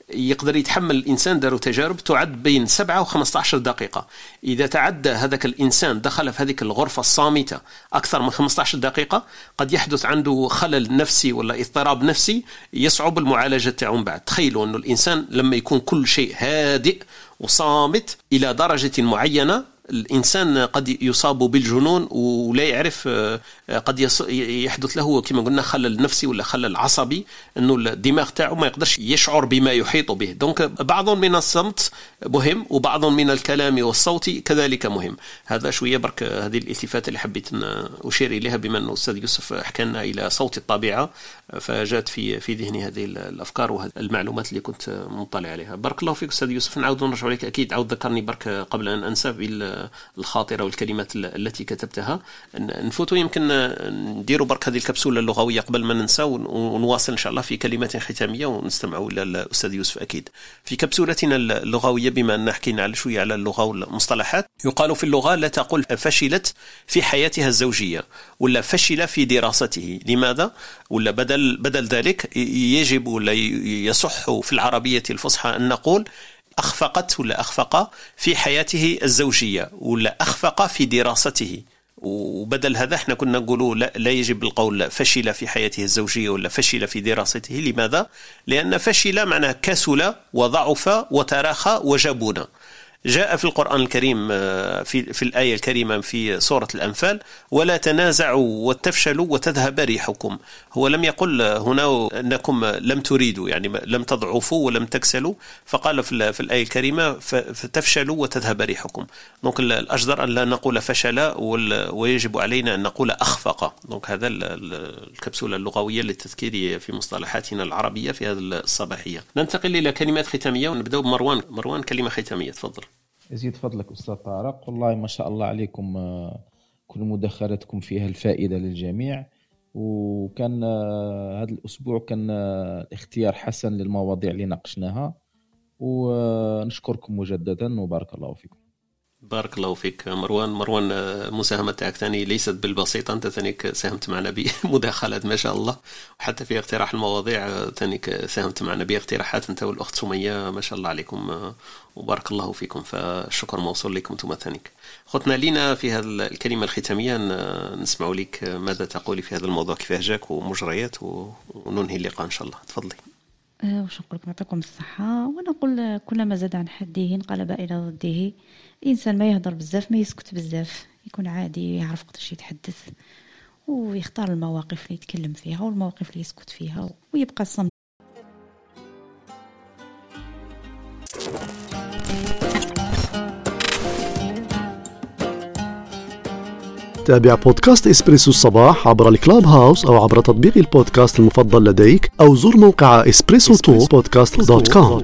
يقدر يتحمل الإنسان داروا تجارب تعد بين 7 و 15 دقيقة. إذا تعدى هذاك الإنسان دخل في هذيك الغرفة الصامتة أكثر من 15 دقيقة قد يحدث عنده خلل نفسي ولا اضطراب نفسي يصعب المعالجة تاعو بعد. تخيلوا أنه الإنسان لما يكون كل شيء هادئ وصامت إلى درجة معينة الإنسان قد يصاب بالجنون ولا يعرف آه، قد يحدث له كما قلنا خلل نفسي ولا خلل عصبي إنه الدماغ تاعو ما يقدرش يشعر بما يحيط به. دونك بعض من الصمت مهم وبعض من الكلام والصوت كذلك مهم. هذا شوية برك هذه الالتفات اللي حبيت أشير إليها بما إنه الاستاذ يوسف حكى لنا إلى صوت الطبيعة فجات في في ذهني هذه الأفكار والمعلومات اللي كنت مطلع عليها. بارك الله فيك أستاذ يوسف. نعاود نرجع عليك أكيد عاود ذكرني برك قبل أن أنسى الخاطرة والكلمات التي كتبتها. نفوتوا يمكن نديروا برك هذه الكبسولة اللغوية قبل ما ننسى ونواصل إن شاء الله في كلمات ختامية ونستمعوا إلى الأستاذ يوسف أكيد. في كبسولتنا اللغوية بما أن حكينا على شوية على اللغة والمصطلحات يقال في اللغة لا تقل فشلت في حياتها الزوجية ولا فشل في دراسته. لماذا؟ ولا بدل بدل ذلك يجب ولا يصح في العربية الفصحى أن نقول أخفقت ولا أخفق في حياته الزوجية ولا أخفق في دراسته. وبدل هذا إحنا كنا نقولوا لا, لا يجب القول فشل في حياته الزوجية ولا فشل في دراسته لماذا؟ لأن فشل معناه كسل وضعف وتراخى وجبن جاء في القرآن الكريم آه، في, في الآية الكريمة في سورة الأنفال ولا تنازعوا وتفشلوا وتذهب ريحكم. هو لم يقل هنا أنكم لم تريدوا يعني لم تضعفوا ولم تكسلوا فقال في الآية الكريمة فتفشلوا وتذهب ريحكم. donc الأجدر أن لا نقول فشل ويجب علينا أن نقول أخفق. donc هذا الكبسولة اللغوية للتذكير في مصطلحاتنا العربية في هذه الصباحية. ننتقل إلى كلمات ختامية ونبدأ بمروان مروان كلمة ختامية تفضل. يزيد فضلك أستاذ طارق. والله ما شاء الله عليكم آه، كل مداخلاتكم فيها الفائدة للجميع. وكان هذا الأسبوع كان اختيار حسن للمواضيع اللي ناقشناها. ونشكركم مجددا وبارك الله فيكم. بارك الله فيك مروان. مروان المساهمة تاعك ثاني ليست بالبسيطة أنت ثانيك ساهمت معنا بمداخلات ما شاء الله. وحتى في اقتراح المواضيع ثانيك ساهمت معنا باقتراحات. أنت والأخت سمية ما شاء الله عليكم وبارك الله فيكم. فالشكر موصول لكم أنتم ثانيك. خطنا لينا في هذه الكلمة الختامية نسمع لك ماذا تقولي في هذا الموضوع. كيفاه جاك ومجريات وننهي اللقاء إن شاء الله. تفضلي. وش نقول يعطيكم الصحة. ونقول كلما زاد عن حده انقلب إلى ضده. الإنسان ما يهضر بزاف ما يسكت بزاف يكون عادي يعرف قداش يتحدث ويختار المواقف اللي يتكلم فيها والمواقف اللي يسكت فيها ويبقى الصمت. تابع بودكاست إسبريسو الصباح عبر ال Clubhouse أو عبر تطبيق البودكاست المفضل لديك أو زور موقع Espresso Talk podcast dot com.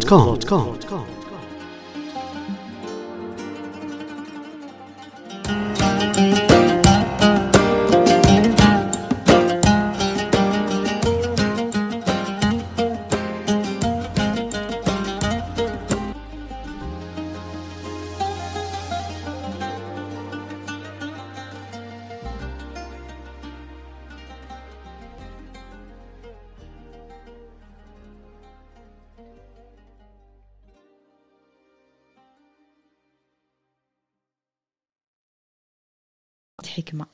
حكمة.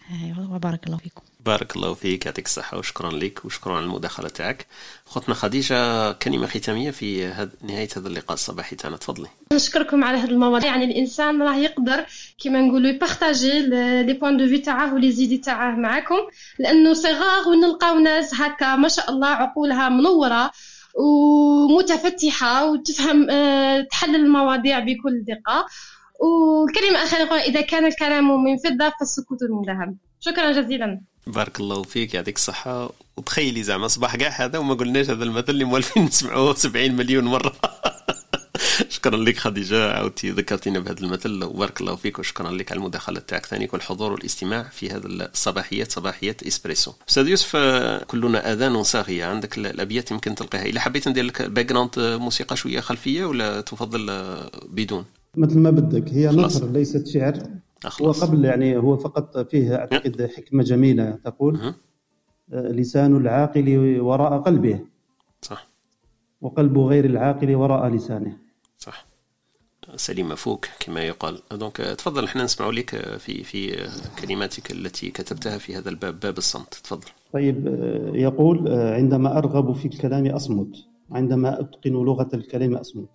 وبارك الله فيكم. بارك الله فيك يعطيك الصحة وشكرا لك وشكرا على المداخلة تاعك. ختنا خديجة كلمة ختامية في هد... نهاية هذا اللقاء الصباحي تاعنا. تفضلي. نشكركم على هذه المواضيع يعني الإنسان راه يقدر كيما نقولوا ي partager les points de vue تاعه و les idées تاعه معاكم لأنه صغار ونلقاو ناس هكا ما شاء الله عقولها منورة ومتفتحة وتفهم آه، تحلل المواضيع بكل دقة. وكلمة أخيرة نقول إذا كان الكلام من فضة فالسكوت من ذهب. شكرا جزيلا. بارك الله فيك يعطيك الصحة. وتخيلي زعما صباح كاع هذا وما قلناش هذا المثل اللي موالفين نسمعوه 70 مليون مرة. شكرا لك خديجة عاودتي ذكرتينا بهذا المثل. وبارك الله فيك وشكرا لك على المداخلة تاعك ثاني والحضور والاستماع في هذا الصباحيات صباحيات إسبريسو. أستاذ يوسف كلنا آذان صاغية عندك الأبيات يمكن تلقاها إذا حبيت ندير لك back موسيقى شوية خلفية ولا تفضل بدون؟ مثل ما بدك. هي نثر ليست شعر. هو قبل يعني هو فقط فيه أعتقد حكمة جميلة تقول. آه، لسان العاقل وراء قلبه. صح. وقلب غير العاقل وراء لسانه. صح. سليم فوك كما يقال. دونك تفضل إحنا نسمع لك في في كلماتك التي كتبتها في هذا الباب باب الصمت. تفضل. طيب آه، يقول آه، عندما أرغب في الكلام أصمت. عندما أتقن لغة الكلام أصمت.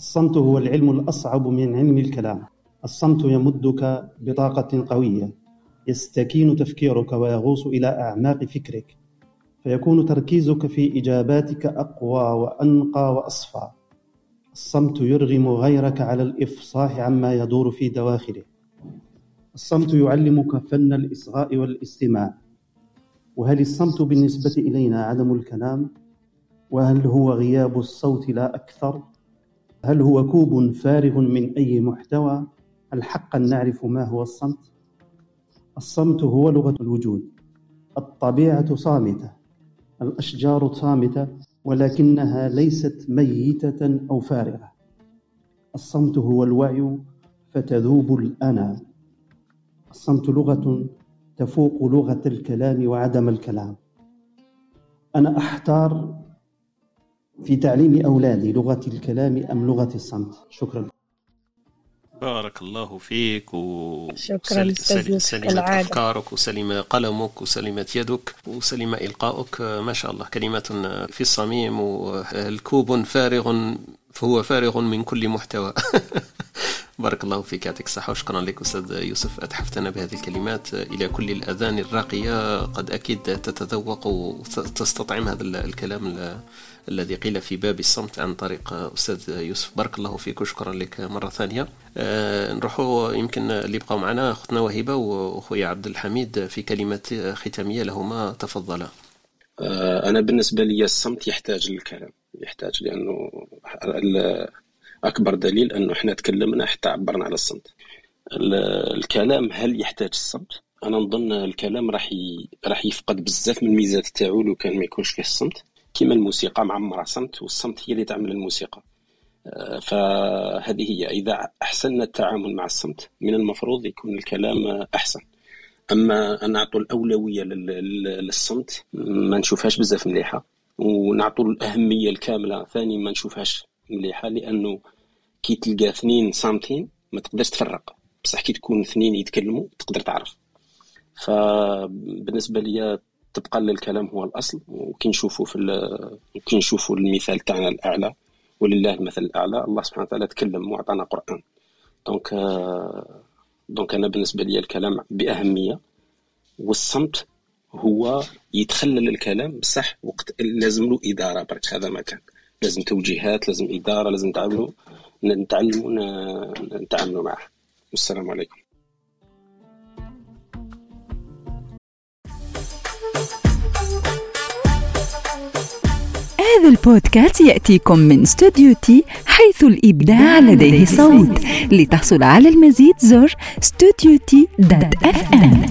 الصمت هو العلم الأصعب من علم الكلام الصمت يمدك بطاقة قوية يستكين تفكيرك ويغوص إلى أعماق فكرك فيكون تركيزك في إجاباتك أقوى وأنقى وأصفى الصمت يرغم غيرك على الإفصاح عما يدور في دواخله الصمت يعلمك فن الإصغاء والاستماع وهل الصمت بالنسبة إلينا عدم الكلام؟ وهل هو غياب الصوت لا أكثر؟ هل هو كوب فارغ من أي محتوى؟ هل حقا نعرف ما هو الصمت؟ الصمت هو لغة الوجود الطبيعة صامتة الأشجار صامتة ولكنها ليست ميتة أو فارغة الصمت هو الوعي فتذوب الأنا الصمت لغة تفوق لغة الكلام وعدم الكلام أنا أحتار في تعليم أولادي لغة الكلام أم لغة الصمت. شكرا. بارك الله فيك و شكرا سلمت أفكارك وسلم قلمك وسلمت يدك وسلم إلقاؤك. ما شاء الله. كلمات في الصميم والكوب فارغ فهو فارغ من كل محتوى. بارك الله فيك. يعطيك الصحة وشكرا لك أستاذ يوسف. أتحفتنا بهذه الكلمات إلى كل الأذان الراقية. قد أكيد تتذوق وتستطعم هذا الكلام الذي قيل في باب الصمت عن طريق أستاذ يوسف. بارك الله فيك وشكرا لك مرة ثانية. أه نروحوا يمكن اللي بقوا معنا أختنا وهبة وأخويا عبد الحميد في كلمات ختامية لهما. تفضلا. أه أنا بالنسبة لي الصمت يحتاج للكلام يحتاج لأنه أكبر دليل أنه إحنا تكلمنا حتى عبرنا على الصمت. الكلام هل يحتاج الصمت؟ أنا نظن الكلام راح. راح يفقد بزاف من الميزات تاعو لو كان ما يكونش فيه الصمت. كيما الموسيقى معمرة صمت والصمت هي اللي تعمل الموسيقى. آه، فهذه هي. إذا أحسننا التعامل مع الصمت من المفروض يكون الكلام أحسن. أما أن نعطوا الأولوية للصمت ما نشوفهاش بزاف مليحة. ونعطوا الأهمية الكاملة ثاني ما نشوفهاش مليحة لأنه كي تلقى اثنين صامتين ما تقدرش تفرق. بصح كي تكون اثنين يتكلموا تقدر تعرف. فبالنسبة لي تبقى للكلام هو الأصل وكي نشوفوا في كي نشوفوا المثال تاعنا الأعلى ولله المثل الأعلى. الله سبحانه وتعالى تكلم وأعطانا قرآن. donc donc أنا بالنسبة لي الكلام بأهمية والصمت هو يتخلل الكلام بصح وقت لازم له إدارة برك هذا ما كان. لازم توجيهات لازم إدارة لازم نتعاملوا نتعلموا نتعاملوا معه. والسلام عليكم. هذا البودكاست يأتيكم من Studio T حيث الإبداع لديه صوت. لتحصل على المزيد زر Studio T dot FM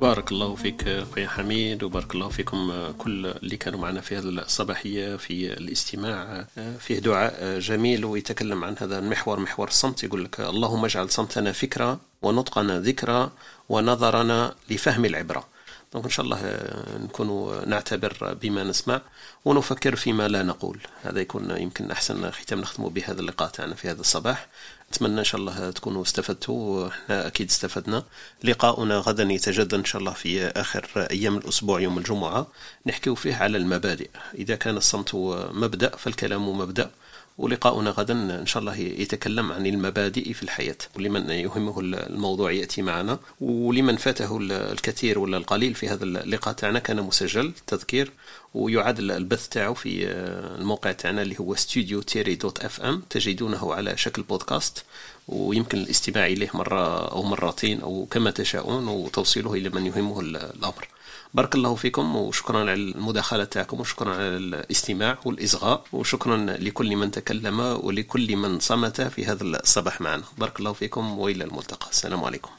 بارك الله فيك خويا حميد وبارك الله فيكم كل اللي كانوا معنا في هذه الصباحية في الاستماع فيه دعاء جميل. ويتكلم عن هذا المحور محور الصمت يقول لك اللهم اجعل صمتنا فكرة ونطقنا ذكرى ونظرنا لفهم العبرة. ان شاء الله آه، نكون نعتبر بما نسمع ونفكر فيما لا نقول. هذا يكون يمكن أحسن ختام نختم بهذا اللقاء تاعنا في هذا الصباح. نتمنى إن شاء الله تكونوا استفدتوا إحنا أكيد استفدنا. لقاؤنا غدا يتجدد إن شاء الله في آخر أيام الأسبوع يوم الجمعة. نحكي فيه على المبادئ. إذا كان الصمت مبدأ فالكلام مبدأ. ولقاؤنا غدا إن شاء الله يتكلم عن المبادئ في الحياة. ولمن يهمه الموضوع يأتي معنا. ولمن فاته الكثير ولا القليل في هذا اللقاء تاعنا كان مسجل تذكير. ويعاد البث تاعو في الموقع تاعنا اللي هو ستوديو تيري dot FM تجدونه على شكل بودكاست. ويمكن الاستماع إليه مرة أو مرتين أو كما تشاءون. وتوصيله إلى من يهمه الأمر. بارك الله فيكم وشكرا على المداخلة تاعكم وشكرا على الاستماع والإصغاء وشكرا لكل من تكلم ولكل من صمت في هذا الصباح معنا. بارك الله فيكم وإلى الملتقى. السلام عليكم.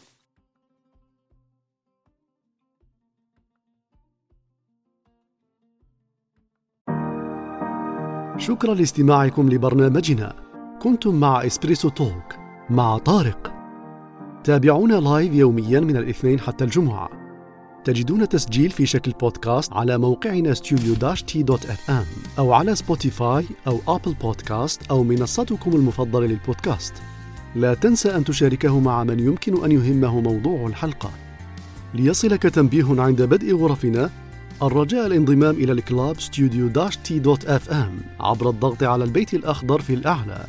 شكرا لاستماعكم لبرنامجنا. كنتم مع Espresso Talk مع طارق. تابعونا live يوميا من الاثنين حتى الجمعة. تجدون تسجيل في شكل بودكاست على موقعنا ام أو على Spotify أو Apple Podcast أو منصتكم المفضلة للبودكاست. لا تنسى أن تشاركه مع من يمكن أن يهمه موضوع الحلقة. ليصلك تنبيه عند بدء غرفنا الرجاء الانضمام إلى ال club Studio T dot FM عبر الضغط على البيت الأخضر في الأعلى.